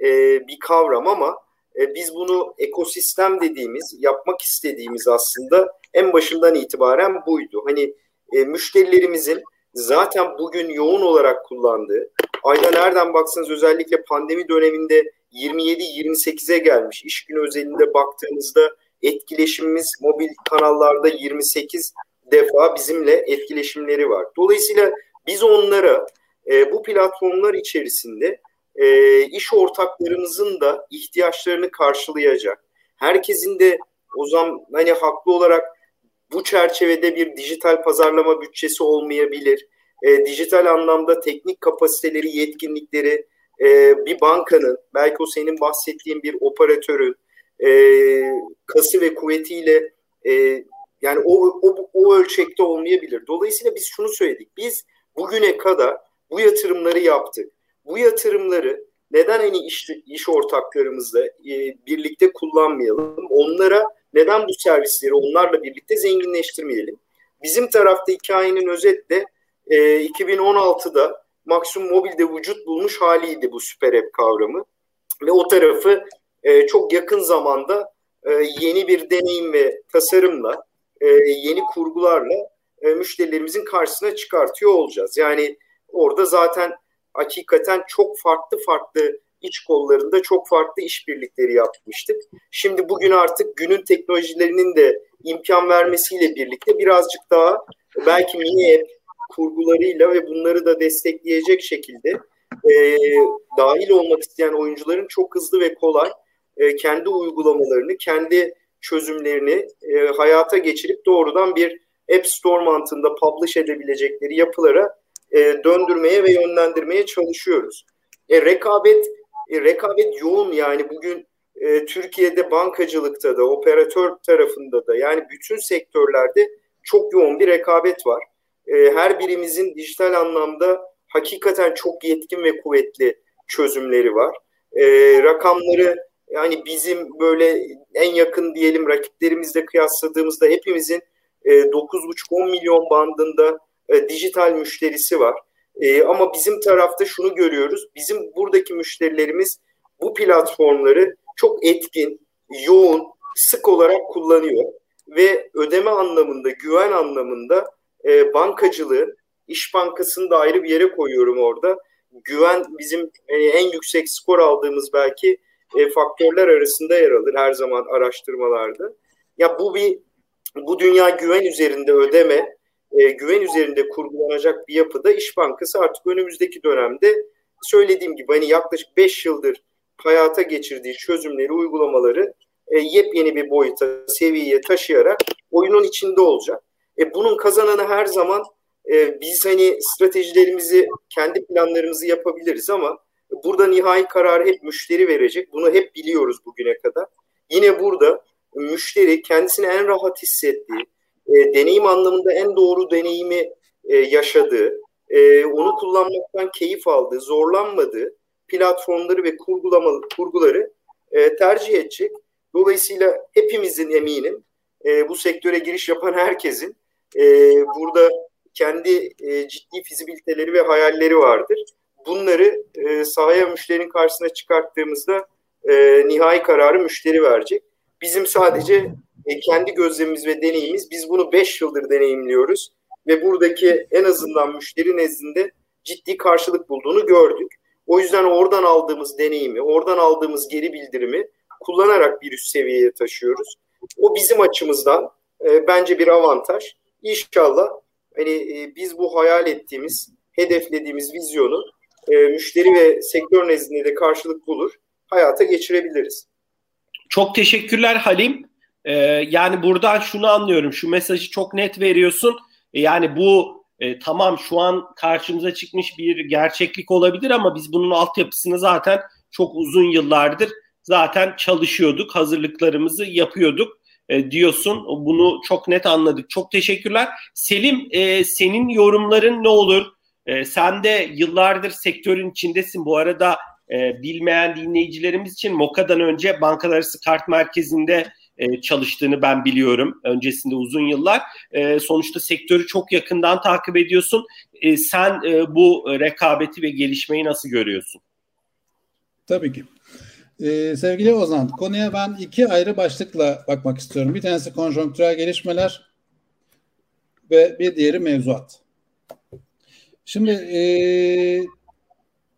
e, bir kavram ama e, biz bunu ekosistem dediğimiz, yapmak istediğimiz aslında en başından itibaren buydu. Hani e, müşterilerimizin zaten bugün yoğun olarak kullandığı, ayda nereden baksanız özellikle pandemi döneminde 27-28'e gelmiş. iş günü özelinde baktığınızda etkileşimimiz mobil kanallarda 28 defa bizimle etkileşimleri var. Dolayısıyla biz onlara e, bu platformlar içerisinde e, iş ortaklarımızın da ihtiyaçlarını karşılayacak. Herkesin de o zaman hani haklı olarak bu çerçevede bir dijital pazarlama bütçesi olmayabilir. E, dijital anlamda teknik kapasiteleri, yetkinlikleri e, bir bankanın, belki o senin bahsettiğin bir operatörün e, kası ve kuvvetiyle e, yani o, o, o ölçekte olmayabilir. Dolayısıyla biz şunu söyledik. Biz bugüne kadar bu yatırımları yaptık. Bu yatırımları neden en iyi iş, iş ortaklarımızla e, birlikte kullanmayalım? Onlara neden bu servisleri onlarla birlikte zenginleştirmeyelim? Bizim tarafta hikayenin özetle e, 2016'da Maksimum Mobil'de vücut bulmuş haliydi bu süper app kavramı. Ve o tarafı e, çok yakın zamanda e, yeni bir deneyim ve tasarımla e, yeni kurgularla e, müşterilerimizin karşısına çıkartıyor olacağız. Yani orada zaten hakikaten çok farklı farklı iç kollarında çok farklı işbirlikleri yapmıştık. Şimdi bugün artık günün teknolojilerinin de imkan vermesiyle birlikte birazcık daha belki mini app kurgularıyla ve bunları da destekleyecek şekilde e, dahil olmak isteyen oyuncuların çok hızlı ve kolay e, kendi uygulamalarını, kendi çözümlerini e, hayata geçirip doğrudan bir App Store mantığında publish edebilecekleri yapılara e, döndürmeye ve yönlendirmeye çalışıyoruz. E, rekabet e, rekabet yoğun yani bugün e, Türkiye'de bankacılıkta da operatör tarafında da yani bütün sektörlerde çok yoğun bir rekabet var. E, her birimizin dijital anlamda hakikaten çok yetkin ve kuvvetli çözümleri var. E, rakamları yani bizim böyle en yakın diyelim rakiplerimizle kıyasladığımızda hepimizin e, 9,5-10 milyon bandında e, dijital müşterisi var. E, ama bizim tarafta şunu görüyoruz. Bizim buradaki müşterilerimiz bu platformları çok etkin, yoğun, sık olarak kullanıyor ve ödeme anlamında, güven anlamında e, bankacılığın, İş Bankası'nı da ayrı bir yere koyuyorum orada. Güven bizim en yüksek skor aldığımız belki e, faktörler arasında yer alır her zaman araştırmalarda. Ya bu bir bu dünya güven üzerinde ödeme, e, güven üzerinde kurgulanacak bir yapıda İş Bankası artık önümüzdeki dönemde söylediğim gibi hani yaklaşık 5 yıldır hayata geçirdiği çözümleri, uygulamaları e, yepyeni bir boyuta, seviyeye taşıyarak oyunun içinde olacak. E, bunun kazananı her zaman e, biz hani stratejilerimizi, kendi planlarımızı yapabiliriz ama burada nihai kararı hep müşteri verecek. Bunu hep biliyoruz bugüne kadar. Yine burada müşteri kendisini en rahat hissettiği, e, deneyim anlamında en doğru deneyimi e, yaşadığı, e, onu kullanmaktan keyif aldığı, zorlanmadığı platformları ve kurgulama, kurguları e, tercih edecek. Dolayısıyla hepimizin eminim e, bu sektöre giriş yapan herkesin e, burada kendi e, ciddi fizibiliteleri ve hayalleri vardır. Bunları e, sahaya müşterinin karşısına çıkarttığımızda e, nihai kararı müşteri verecek. Bizim sadece e, kendi gözlemimiz ve deneyimimiz, biz bunu 5 yıldır deneyimliyoruz ve buradaki en azından müşteri nezdinde ciddi karşılık bulduğunu gördük. O yüzden oradan aldığımız deneyimi, oradan aldığımız geri bildirimi kullanarak bir üst seviyeye taşıyoruz. O bizim açımızdan e, bence bir avantaj. İnşallah hani e, biz bu hayal ettiğimiz, hedeflediğimiz vizyonu e, müşteri ve sektör nezdinde de karşılık bulur, hayata geçirebiliriz.
Çok teşekkürler Halim. Ee, yani buradan şunu anlıyorum, şu mesajı çok net veriyorsun. E, yani bu e, tamam şu an karşımıza çıkmış bir gerçeklik olabilir ama biz bunun altyapısını zaten çok uzun yıllardır zaten çalışıyorduk, hazırlıklarımızı yapıyorduk e, diyorsun. Bunu çok net anladık. Çok teşekkürler. Selim e, senin yorumların ne olur? E, sen de yıllardır sektörün içindesin. Bu arada e, bilmeyen dinleyicilerimiz için MOKA'dan önce Bankalar Kart Merkezi'nde e, çalıştığını ben biliyorum. Öncesinde uzun yıllar. E, sonuçta sektörü çok yakından takip ediyorsun. E, sen e, bu rekabeti ve gelişmeyi nasıl görüyorsun?
Tabii ki. Ee, sevgili Ozan, konuya ben iki ayrı başlıkla bakmak istiyorum. Bir tanesi konjonktürel gelişmeler ve bir diğeri mevzuat. Şimdi e,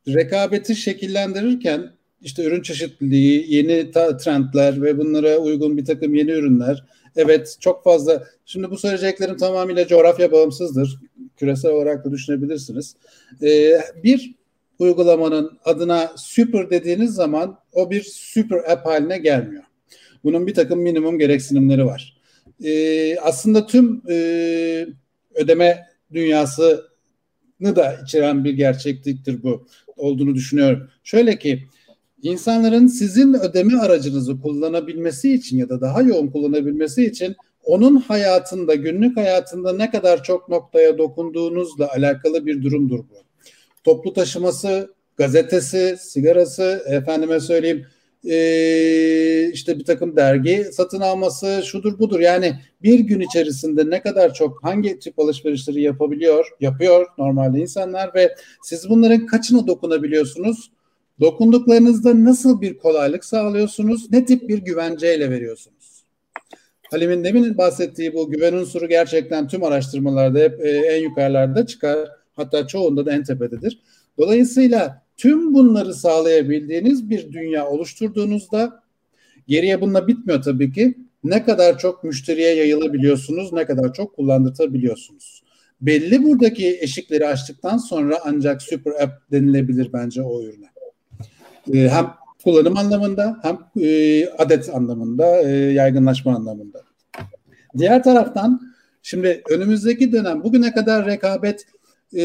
rekabeti şekillendirirken işte ürün çeşitliliği, yeni trendler ve bunlara uygun bir takım yeni ürünler. Evet çok fazla. Şimdi bu söyleyeceklerim tamamıyla coğrafya bağımsızdır. Küresel olarak da düşünebilirsiniz. Ee, bir uygulamanın adına super dediğiniz zaman o bir super app haline gelmiyor. Bunun bir takım minimum gereksinimleri var. Ee, aslında tüm e, ödeme dünyasını da içeren bir gerçekliktir bu olduğunu düşünüyorum. Şöyle ki insanların sizin ödeme aracınızı kullanabilmesi için ya da daha yoğun kullanabilmesi için onun hayatında, günlük hayatında ne kadar çok noktaya dokunduğunuzla alakalı bir durumdur bu. Toplu taşıması, gazetesi, sigarası, efendime söyleyeyim e, işte bir takım dergi satın alması şudur budur. Yani bir gün içerisinde ne kadar çok hangi tip alışverişleri yapabiliyor, yapıyor normalde insanlar ve siz bunların kaçına dokunabiliyorsunuz? Dokunduklarınızda nasıl bir kolaylık sağlıyorsunuz? Ne tip bir güvenceyle veriyorsunuz? Halim'in demin bahsettiği bu güven unsuru gerçekten tüm araştırmalarda hep e, en yukarılarda çıkar. Hatta çoğunda da en tepededir. Dolayısıyla tüm bunları sağlayabildiğiniz bir dünya oluşturduğunuzda geriye bununla bitmiyor tabii ki. Ne kadar çok müşteriye yayılabiliyorsunuz, ne kadar çok kullandırtabiliyorsunuz. Belli buradaki eşikleri açtıktan sonra ancak super app denilebilir bence o ürüne. Ee, hem kullanım anlamında hem e, adet anlamında, e, yaygınlaşma anlamında. Diğer taraftan şimdi önümüzdeki dönem bugüne kadar rekabet e,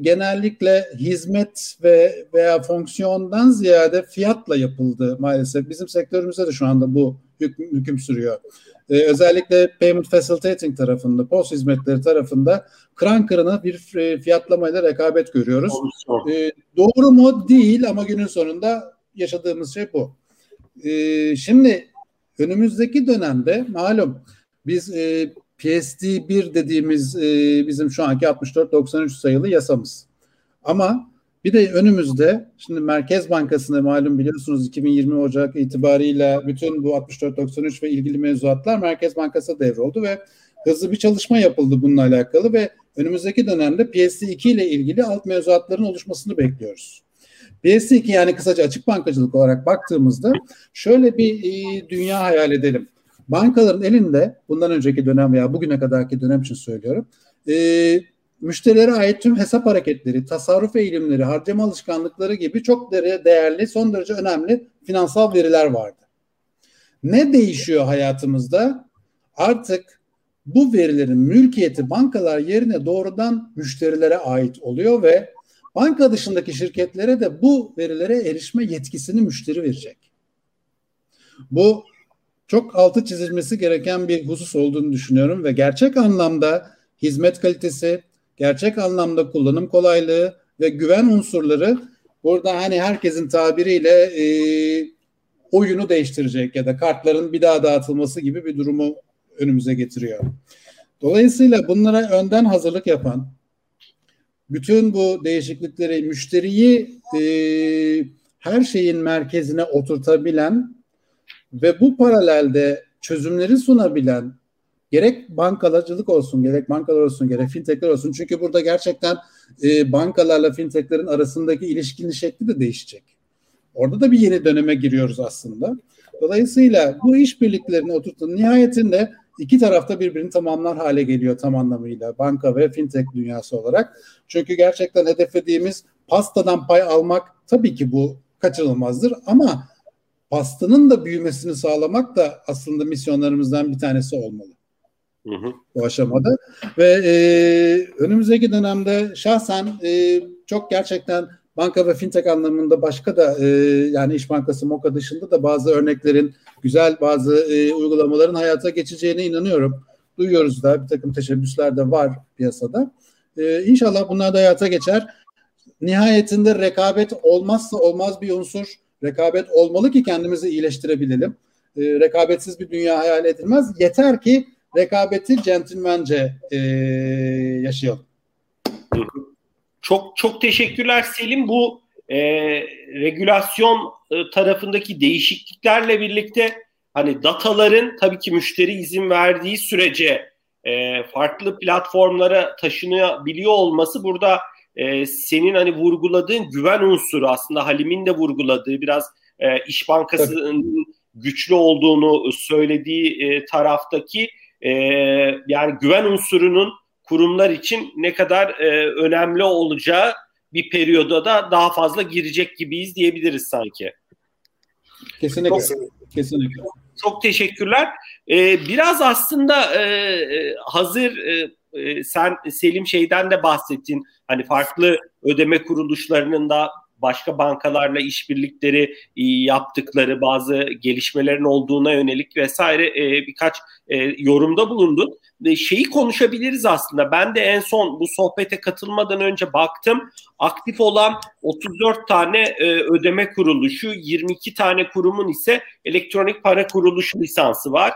genellikle hizmet ve veya fonksiyondan ziyade fiyatla yapıldı maalesef. Bizim sektörümüzde de şu anda bu hüküm, hüküm sürüyor. E, özellikle payment facilitating tarafında, post hizmetleri tarafında kıran kırına bir e, fiyatlamayla rekabet görüyoruz. E, doğru mu? Değil ama günün sonunda yaşadığımız şey bu. E, şimdi önümüzdeki dönemde malum biz e, PSD1 dediğimiz e, bizim şu anki 64-93 sayılı yasamız. Ama bir de önümüzde şimdi Merkez Bankası'na malum biliyorsunuz 2020 Ocak itibariyle bütün bu 64-93 ve ilgili mevzuatlar Merkez Bankası devroldu ve hızlı bir çalışma yapıldı bununla alakalı ve önümüzdeki dönemde PSD2 ile ilgili alt mevzuatların oluşmasını bekliyoruz. PSD2 yani kısaca açık bankacılık olarak baktığımızda şöyle bir e, dünya hayal edelim. Bankaların elinde bundan önceki dönem veya bugüne kadarki dönem için söylüyorum. E, müşterilere ait tüm hesap hareketleri, tasarruf eğilimleri, harcama alışkanlıkları gibi çok değerli, son derece önemli finansal veriler vardı. Ne değişiyor hayatımızda? Artık bu verilerin mülkiyeti bankalar yerine doğrudan müşterilere ait oluyor ve banka dışındaki şirketlere de bu verilere erişme yetkisini müşteri verecek. Bu çok altı çizilmesi gereken bir husus olduğunu düşünüyorum ve gerçek anlamda hizmet kalitesi, gerçek anlamda kullanım kolaylığı ve güven unsurları burada hani herkesin tabiriyle e, oyunu değiştirecek ya da kartların bir daha dağıtılması gibi bir durumu önümüze getiriyor. Dolayısıyla bunlara önden hazırlık yapan, bütün bu değişiklikleri müşteriyi e, her şeyin merkezine oturtabilen ve bu paralelde çözümleri sunabilen gerek bankalacılık olsun, gerek bankalar olsun, gerek fintechler olsun. Çünkü burada gerçekten e, bankalarla fintechlerin arasındaki ilişkinin şekli de değişecek. Orada da bir yeni döneme giriyoruz aslında. Dolayısıyla bu işbirliklerini oturtun. Nihayetinde iki tarafta birbirini tamamlar hale geliyor tam anlamıyla banka ve fintech dünyası olarak. Çünkü gerçekten hedeflediğimiz pastadan pay almak tabii ki bu kaçınılmazdır ama pastanın da büyümesini sağlamak da aslında misyonlarımızdan bir tanesi olmalı. Hı hı. Bu aşamada ve e, önümüzdeki dönemde şahsen e, çok gerçekten banka ve fintech anlamında başka da e, yani İş Bankası MOKA dışında da bazı örneklerin güzel bazı e, uygulamaların hayata geçeceğine inanıyorum. Duyuyoruz da bir takım teşebbüsler de var piyasada. E, inşallah bunlar da hayata geçer. Nihayetinde rekabet olmazsa olmaz bir unsur. Rekabet olmalı ki kendimizi iyileştirebilelim. E, rekabetsiz bir dünya hayal edilmez. Yeter ki rekabeti centilmence e, yaşayalım.
Çok çok teşekkürler Selim. Bu e, regülasyon e, tarafındaki değişikliklerle birlikte hani dataların tabii ki müşteri izin verdiği sürece e, farklı platformlara taşınabiliyor olması burada e, senin hani vurguladığın güven unsuru aslında Halim'in de vurguladığı biraz e, İş Bankası'nın tabii. güçlü olduğunu söylediği e, taraftaki e, yani güven unsurunun kurumlar için ne kadar e, önemli olacağı bir periyoda da daha fazla girecek gibiyiz diyebiliriz sanki.
Kesinlikle. Çok, Kesinlikle.
Çok teşekkürler. Ee, biraz aslında e, e hazır e, e, sen Selim şeyden de bahsettin. Hani farklı ödeme kuruluşlarının da başka bankalarla işbirlikleri e, yaptıkları bazı gelişmelerin olduğuna yönelik vesaire e, birkaç e, yorumda bulundun. Şeyi konuşabiliriz aslında. Ben de en son bu sohbete katılmadan önce baktım. Aktif olan 34 tane ödeme kuruluşu, 22 tane kurumun ise elektronik para kuruluşu lisansı var.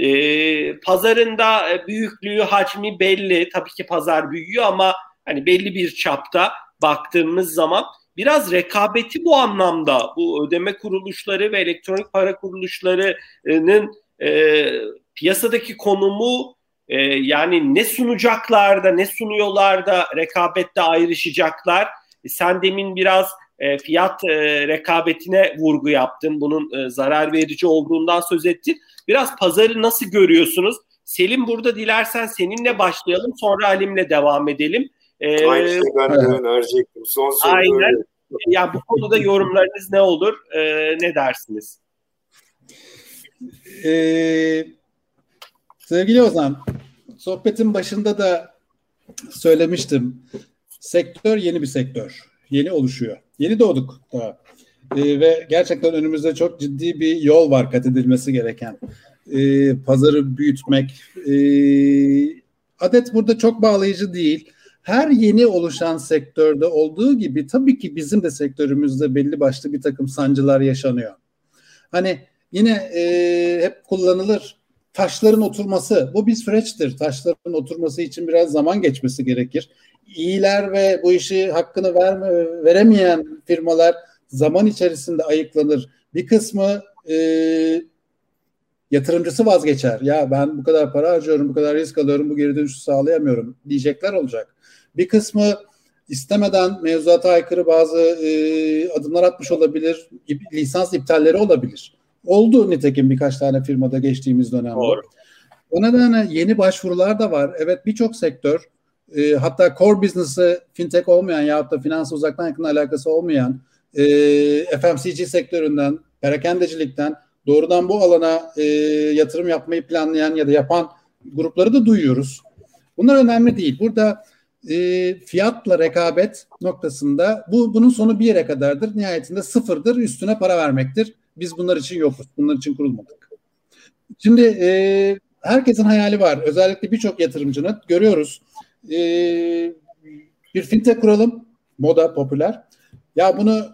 E, pazarında büyüklüğü, hacmi belli. Tabii ki pazar büyüyor ama hani belli bir çapta baktığımız zaman biraz rekabeti bu anlamda bu ödeme kuruluşları ve elektronik para kuruluşlarının e, piyasadaki konumu e, yani ne sunacaklar da ne sunuyorlar da rekabette ayrışacaklar. E, sen demin biraz e, fiyat e, rekabetine vurgu yaptın. Bunun e, zarar verici olduğundan söz ettin. Biraz pazarı nasıl görüyorsunuz? Selim burada dilersen seninle başlayalım sonra Halim'le devam edelim.
Ee, Aynı şeyi ben de önerecektim. Son soru Aynen. Öyle.
Ya bu konuda yorumlarınız ne olur? Ee, ne dersiniz?
Ee, sevgili Ozan, sohbetin başında da söylemiştim. Sektör yeni bir sektör. Yeni oluşuyor. Yeni doğduk daha. Ee, ve gerçekten önümüzde çok ciddi bir yol var kat edilmesi gereken. Ee, pazarı büyütmek. Ee, adet burada çok bağlayıcı değil her yeni oluşan sektörde olduğu gibi tabii ki bizim de sektörümüzde belli başlı bir takım sancılar yaşanıyor. Hani yine e, hep kullanılır taşların oturması bu bir süreçtir. Taşların oturması için biraz zaman geçmesi gerekir. İyiler ve bu işi hakkını verme, veremeyen firmalar zaman içerisinde ayıklanır. Bir kısmı e, yatırımcısı vazgeçer. Ya ben bu kadar para harcıyorum, bu kadar risk alıyorum, bu geri dönüşü sağlayamıyorum diyecekler olacak. Bir kısmı istemeden mevzuata aykırı bazı e, adımlar atmış olabilir, lisans iptalleri olabilir. Oldu nitekim birkaç tane firmada geçtiğimiz dönemde. Doğru. O nedenle yeni başvurular da var. Evet birçok sektör e, hatta core business'ı fintech olmayan ya da finans uzaktan yakın alakası olmayan e, FMCG sektöründen, perakendecilikten doğrudan bu alana e, yatırım yapmayı planlayan ya da yapan grupları da duyuyoruz. Bunlar önemli değil. Burada e, fiyatla rekabet noktasında bu bunun sonu bir yere kadardır. Nihayetinde sıfırdır. Üstüne para vermektir. Biz bunlar için yokuz. Bunlar için kurulmadık. Şimdi e, herkesin hayali var. Özellikle birçok yatırımcının görüyoruz. E, bir fintech kuralım. Moda popüler. Ya bunu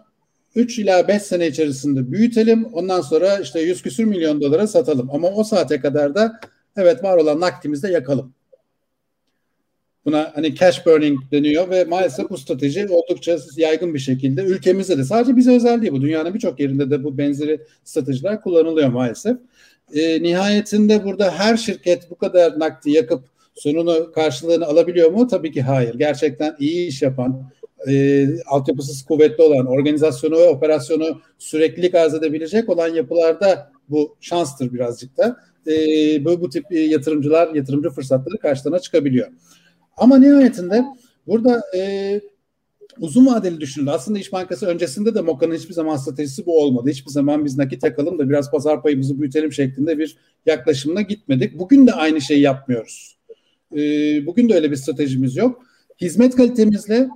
3 ila 5 sene içerisinde büyütelim. Ondan sonra işte 100 küsür milyon dolara satalım. Ama o saate kadar da evet var olan nakdimizde yakalım. Buna hani cash burning deniyor ve maalesef bu strateji oldukça yaygın bir şekilde ülkemizde de sadece bize özel değil bu dünyanın birçok yerinde de bu benzeri stratejiler kullanılıyor maalesef. E, nihayetinde burada her şirket bu kadar nakdi yakıp sonunu karşılığını alabiliyor mu? Tabii ki hayır. Gerçekten iyi iş yapan, e, altyapısız kuvvetli olan, organizasyonu ve operasyonu süreklilik arz edebilecek olan yapılarda bu şanstır birazcık da. E, bu, bu tip yatırımcılar, yatırımcı fırsatları karşılarına çıkabiliyor. Ama nihayetinde burada e, uzun vadeli düşünüldü. Aslında İş Bankası öncesinde de MOKA'nın hiçbir zaman stratejisi bu olmadı. Hiçbir zaman biz nakit takalım da biraz pazar payımızı büyütelim şeklinde bir yaklaşımla gitmedik. Bugün de aynı şeyi yapmıyoruz. E, bugün de öyle bir stratejimiz yok. Hizmet kalitemizle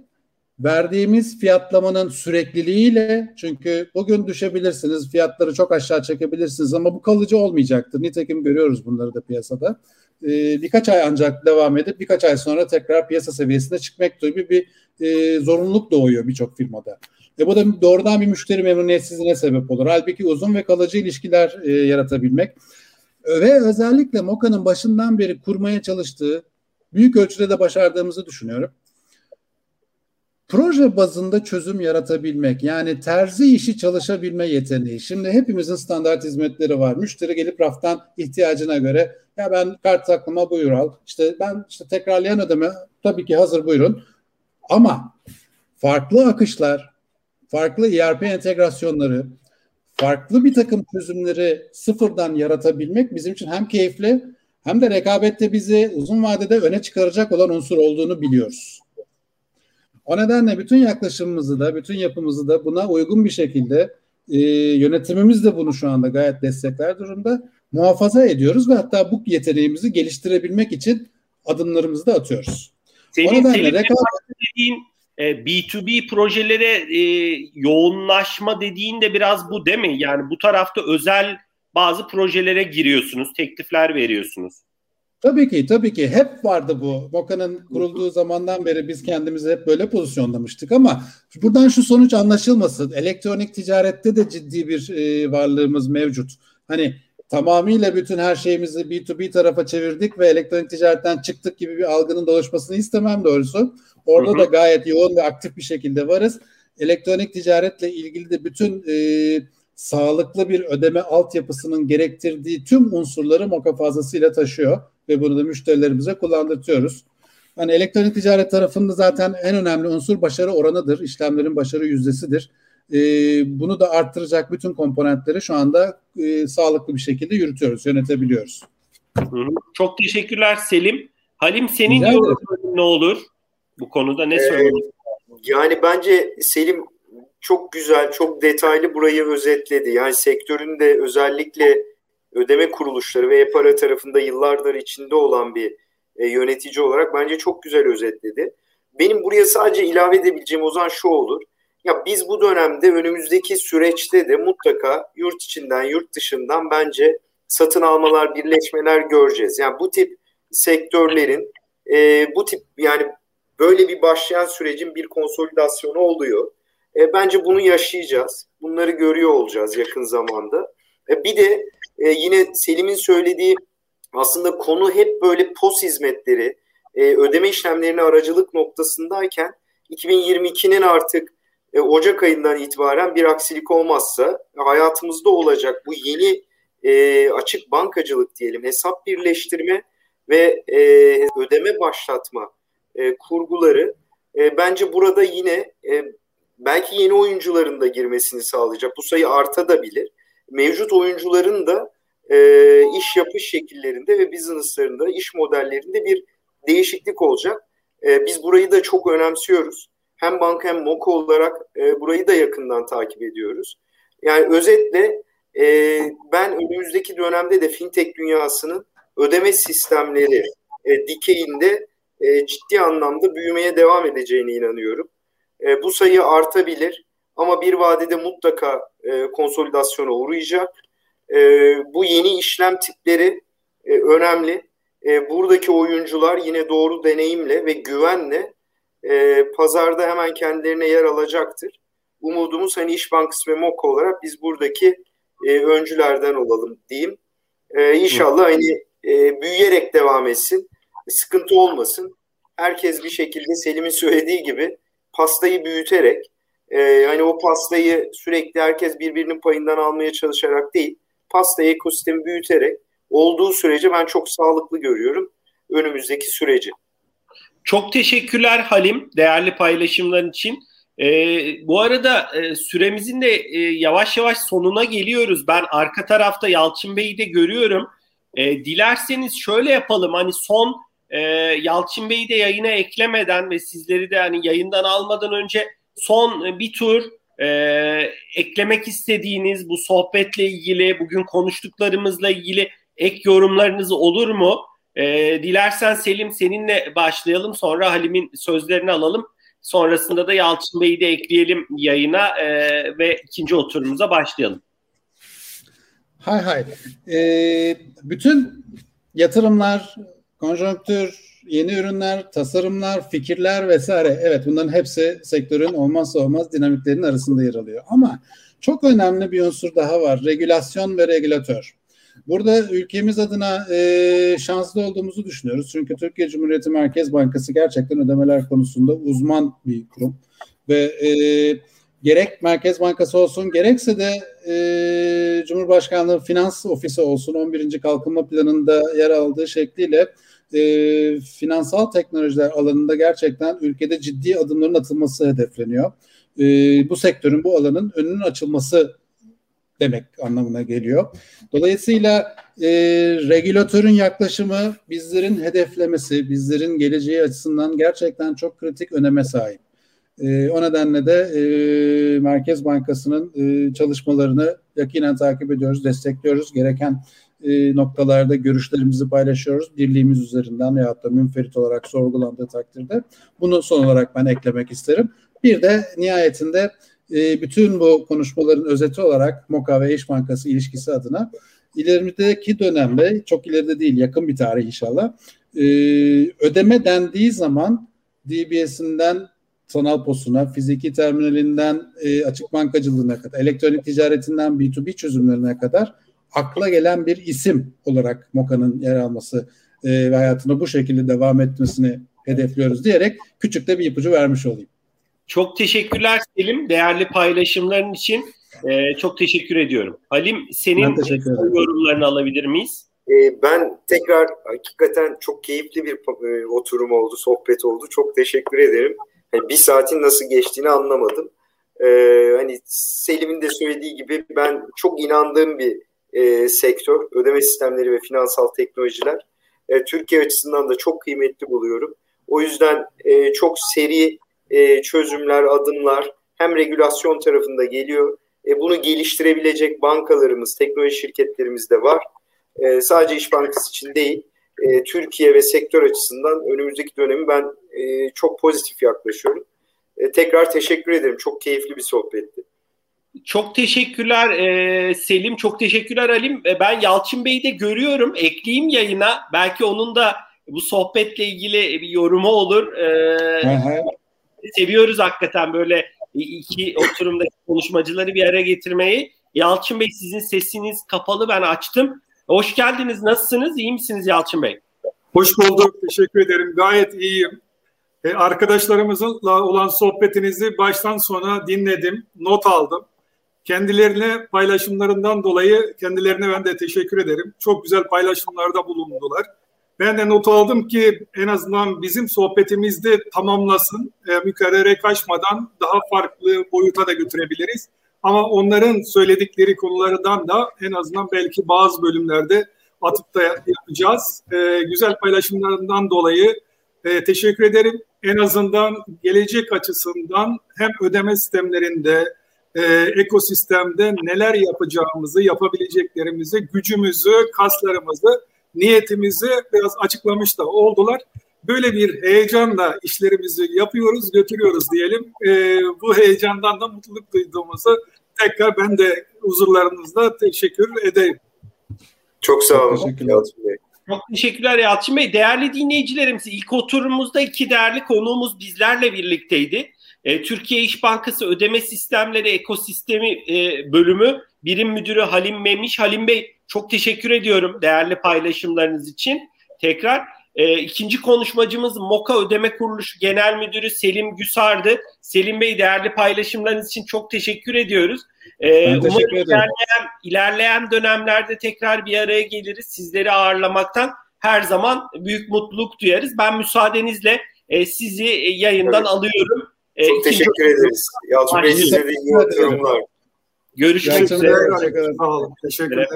verdiğimiz fiyatlamanın sürekliliğiyle çünkü bugün düşebilirsiniz, fiyatları çok aşağı çekebilirsiniz ama bu kalıcı olmayacaktır. Nitekim görüyoruz bunları da piyasada. Ee, birkaç ay ancak devam edip birkaç ay sonra tekrar piyasa seviyesine çıkmak gibi bir e, zorunluluk doğuyor birçok firmada. E bu da doğrudan bir müşteri memnuniyetsizliğine sebep olur. Halbuki uzun ve kalıcı ilişkiler e, yaratabilmek ve özellikle Moka'nın başından beri kurmaya çalıştığı büyük ölçüde de başardığımızı düşünüyorum proje bazında çözüm yaratabilmek yani terzi işi çalışabilme yeteneği. Şimdi hepimizin standart hizmetleri var. Müşteri gelip raftan ihtiyacına göre ya ben kart taklama buyur al. İşte ben işte tekrarlayan ödeme tabii ki hazır buyurun. Ama farklı akışlar, farklı ERP entegrasyonları, farklı bir takım çözümleri sıfırdan yaratabilmek bizim için hem keyifli hem de rekabette bizi uzun vadede öne çıkaracak olan unsur olduğunu biliyoruz. O nedenle bütün yaklaşımımızı da, bütün yapımızı da buna uygun bir şekilde e, yönetimimiz de bunu şu anda gayet destekler durumda muhafaza ediyoruz ve hatta bu yeteneğimizi geliştirebilmek için adımlarımızı da atıyoruz.
Senin, senin rekabet... dediğin e, B2B projelere e, yoğunlaşma dediğin de biraz bu değil mi? Yani bu tarafta özel bazı projelere giriyorsunuz, teklifler veriyorsunuz.
Tabii ki, tabii ki. Hep vardı bu. Moka'nın kurulduğu zamandan beri biz kendimizi hep böyle pozisyonlamıştık ama buradan şu sonuç anlaşılmasın. Elektronik ticarette de ciddi bir e, varlığımız mevcut. Hani tamamıyla bütün her şeyimizi B2B tarafa çevirdik ve elektronik ticaretten çıktık gibi bir algının dolaşmasını istemem doğrusu. Orada hı hı. da gayet yoğun ve aktif bir şekilde varız. Elektronik ticaretle ilgili de bütün e, sağlıklı bir ödeme altyapısının gerektirdiği tüm unsurları Moka fazlasıyla taşıyor ve bunu da müşterilerimize kullandırtıyoruz. Hani elektronik ticaret tarafında zaten en önemli unsur başarı oranıdır. İşlemlerin başarı yüzdesidir. Ee, bunu da arttıracak bütün komponentleri şu anda e, sağlıklı bir şekilde yürütüyoruz, yönetebiliyoruz.
Çok teşekkürler Selim. Halim senin yorumun ne olur? Bu konuda ne ee, söylüyorsun?
Yani bence Selim çok güzel, çok detaylı burayı özetledi. Yani sektörün de özellikle ödeme kuruluşları ve e-para tarafında yıllardır içinde olan bir e, yönetici olarak bence çok güzel özetledi. Benim buraya sadece ilave edebileceğim o şu olur. Ya biz bu dönemde önümüzdeki süreçte de mutlaka yurt içinden yurt dışından bence satın almalar, birleşmeler göreceğiz. Yani bu tip sektörlerin e, bu tip yani böyle bir başlayan sürecin bir konsolidasyonu oluyor. E, bence bunu yaşayacağız. Bunları görüyor olacağız yakın zamanda. E, bir de e, yine Selim'in söylediği aslında konu hep böyle pos hizmetleri, e, ödeme işlemlerine aracılık noktasındayken 2022'nin artık e, Ocak ayından itibaren bir aksilik olmazsa hayatımızda olacak bu yeni e, açık bankacılık diyelim hesap birleştirme ve e, ödeme başlatma e, kurguları e, bence burada yine e, belki yeni oyuncuların da girmesini sağlayacak. Bu sayı artabilir. Mevcut oyuncuların da e, iş yapış şekillerinde ve businesslarında, iş modellerinde bir değişiklik olacak. E, biz burayı da çok önemsiyoruz. Hem banka hem MOKO olarak e, burayı da yakından takip ediyoruz. Yani özetle e, ben önümüzdeki dönemde de fintech dünyasının ödeme sistemleri e, dikeyinde e, ciddi anlamda büyümeye devam edeceğine inanıyorum. E, bu sayı artabilir ama bir vadede mutlaka e, konsolidasyona uğrayacak. E, bu yeni işlem tipleri e, önemli. E, buradaki oyuncular yine doğru deneyimle ve güvenle e, pazarda hemen kendilerine yer alacaktır. Umudumuz hani İş Bankası ve MOKA olarak biz buradaki e, öncülerden olalım diyeyim. E, inşallah hani e, büyüyerek devam etsin. Sıkıntı olmasın. Herkes bir şekilde Selim'in söylediği gibi pastayı büyüterek e, hani o pastayı sürekli herkes birbirinin payından almaya çalışarak değil pastayı ekosistemi büyüterek olduğu sürece ben çok sağlıklı görüyorum önümüzdeki süreci.
Çok teşekkürler Halim değerli paylaşımların için. Ee, bu arada e, süremizin de e, yavaş yavaş sonuna geliyoruz. Ben arka tarafta Yalçın Bey'i de görüyorum. E, dilerseniz şöyle yapalım hani son e, Yalçın Bey'i de yayına eklemeden ve sizleri de hani yayından almadan önce son bir tur e, eklemek istediğiniz bu sohbetle ilgili bugün konuştuklarımızla ilgili ek yorumlarınız olur mu? E, dilersen Selim seninle başlayalım sonra Halim'in sözlerini alalım. Sonrasında da Yalçın Bey'i de ekleyelim yayına e, ve ikinci oturumuza başlayalım.
Hay hay. Ee, bütün yatırımlar, konjonktür, yeni ürünler, tasarımlar, fikirler vesaire. Evet bunların hepsi sektörün olmazsa olmaz dinamiklerinin arasında yer alıyor. Ama çok önemli bir unsur daha var. Regülasyon ve regülatör. Burada ülkemiz adına e, şanslı olduğumuzu düşünüyoruz. Çünkü Türkiye Cumhuriyeti Merkez Bankası gerçekten ödemeler konusunda uzman bir kurum. Ve e, gerek Merkez Bankası olsun gerekse de e, Cumhurbaşkanlığı Finans Ofisi olsun 11. Kalkınma Planı'nda yer aldığı şekliyle e, finansal teknolojiler alanında gerçekten ülkede ciddi adımların atılması hedefleniyor. E, bu sektörün bu alanın önünün açılması demek anlamına geliyor. Dolayısıyla e, regülatörün yaklaşımı bizlerin hedeflemesi, bizlerin geleceği açısından gerçekten çok kritik öneme sahip. E, o nedenle de e, Merkez Bankası'nın e, çalışmalarını yakinen takip ediyoruz, destekliyoruz. Gereken e, noktalarda görüşlerimizi paylaşıyoruz. Birliğimiz üzerinden veyahut da münferit olarak sorgulandığı takdirde. Bunu son olarak ben eklemek isterim. Bir de nihayetinde e, bütün bu konuşmaların özeti olarak MOKA ve İş Bankası ilişkisi adına ilerideki dönemde çok ileride değil yakın bir tarih inşallah e, ödeme dendiği zaman DBS'inden sanal posuna, fiziki terminalinden e, açık bankacılığına kadar, elektronik ticaretinden B2B çözümlerine kadar akla gelen bir isim olarak MOKA'nın yer alması e, ve hayatına bu şekilde devam etmesini hedefliyoruz diyerek küçük de bir ipucu vermiş olayım.
Çok teşekkürler Selim değerli paylaşımların için. Ee, çok teşekkür ediyorum. Halim senin yorumlarını alabilir miyiz?
Ee, ben tekrar hakikaten çok keyifli bir e, oturum oldu, sohbet oldu. Çok teşekkür ederim. Yani bir saatin nasıl geçtiğini anlamadım. Ee, hani Selim'in de söylediği gibi ben çok inandığım bir e, sektör. Ödeme sistemleri ve finansal teknolojiler. E, Türkiye açısından da çok kıymetli buluyorum. O yüzden e, çok seri e, çözümler, adımlar hem regülasyon tarafında geliyor. E, bunu geliştirebilecek bankalarımız, teknoloji şirketlerimiz de var. E, sadece İş Bankası için değil, e, Türkiye ve sektör açısından önümüzdeki dönemi ben e, çok pozitif yaklaşıyorum. E, tekrar teşekkür ederim. Çok keyifli bir sohbetti.
Çok teşekkürler e, Selim, çok teşekkürler Halim. E, ben Yalçın Bey'i de görüyorum. Ekleyeyim yayına. Belki onun da bu sohbetle ilgili bir yorumu olur. E, seviyoruz hakikaten böyle iki oturumdaki konuşmacıları bir araya getirmeyi. Yalçın Bey sizin sesiniz kapalı ben açtım. Hoş geldiniz. Nasılsınız? İyi misiniz Yalçın Bey?
Hoş bulduk. Teşekkür ederim. Gayet iyiyim. E, arkadaşlarımızla olan sohbetinizi baştan sona dinledim, not aldım. Kendilerine paylaşımlarından dolayı kendilerine ben de teşekkür ederim. Çok güzel paylaşımlarda bulundular. Ben de not aldım ki en azından bizim sohbetimizde tamamlasın, e, mükerrere kaçmadan daha farklı boyuta da götürebiliriz. Ama onların söyledikleri konulardan da en azından belki bazı bölümlerde atıp da yapacağız. E, güzel paylaşımlarından dolayı e, teşekkür ederim. En azından gelecek açısından hem ödeme sistemlerinde, e, ekosistemde neler yapacağımızı, yapabileceklerimizi, gücümüzü, kaslarımızı, niyetimizi biraz açıklamış da oldular. Böyle bir heyecanla işlerimizi yapıyoruz, götürüyoruz diyelim. E, bu heyecandan da mutluluk duyduğumuzu tekrar ben de huzurlarınızda teşekkür edeyim.
Çok sağ olun. Teşekkürler.
Çok teşekkürler Yalçın Bey. Değerli dinleyicilerimiz ilk oturumumuzda iki değerli konuğumuz bizlerle birlikteydi. E, Türkiye İş Bankası Ödeme Sistemleri Ekosistemi e, Bölümü Birim Müdürü Halim Memiş. Halim Bey çok teşekkür ediyorum değerli paylaşımlarınız için. Tekrar e, ikinci konuşmacımız MOKA Ödeme Kuruluşu Genel Müdürü Selim Güsar'dı. Selim Bey değerli paylaşımlarınız için çok teşekkür ediyoruz. E, umarım ilerleyen, ilerleyen dönemlerde tekrar bir araya geliriz. Sizleri ağırlamaktan her zaman büyük mutluluk duyarız. Ben müsaadenizle e, sizi yayından evet. alıyorum.
E, çok teşekkür ederiz. Yalçın Bey size de iyi oturumlar.
Görüşmek üzere.
Sağ olun. Teşekkürler.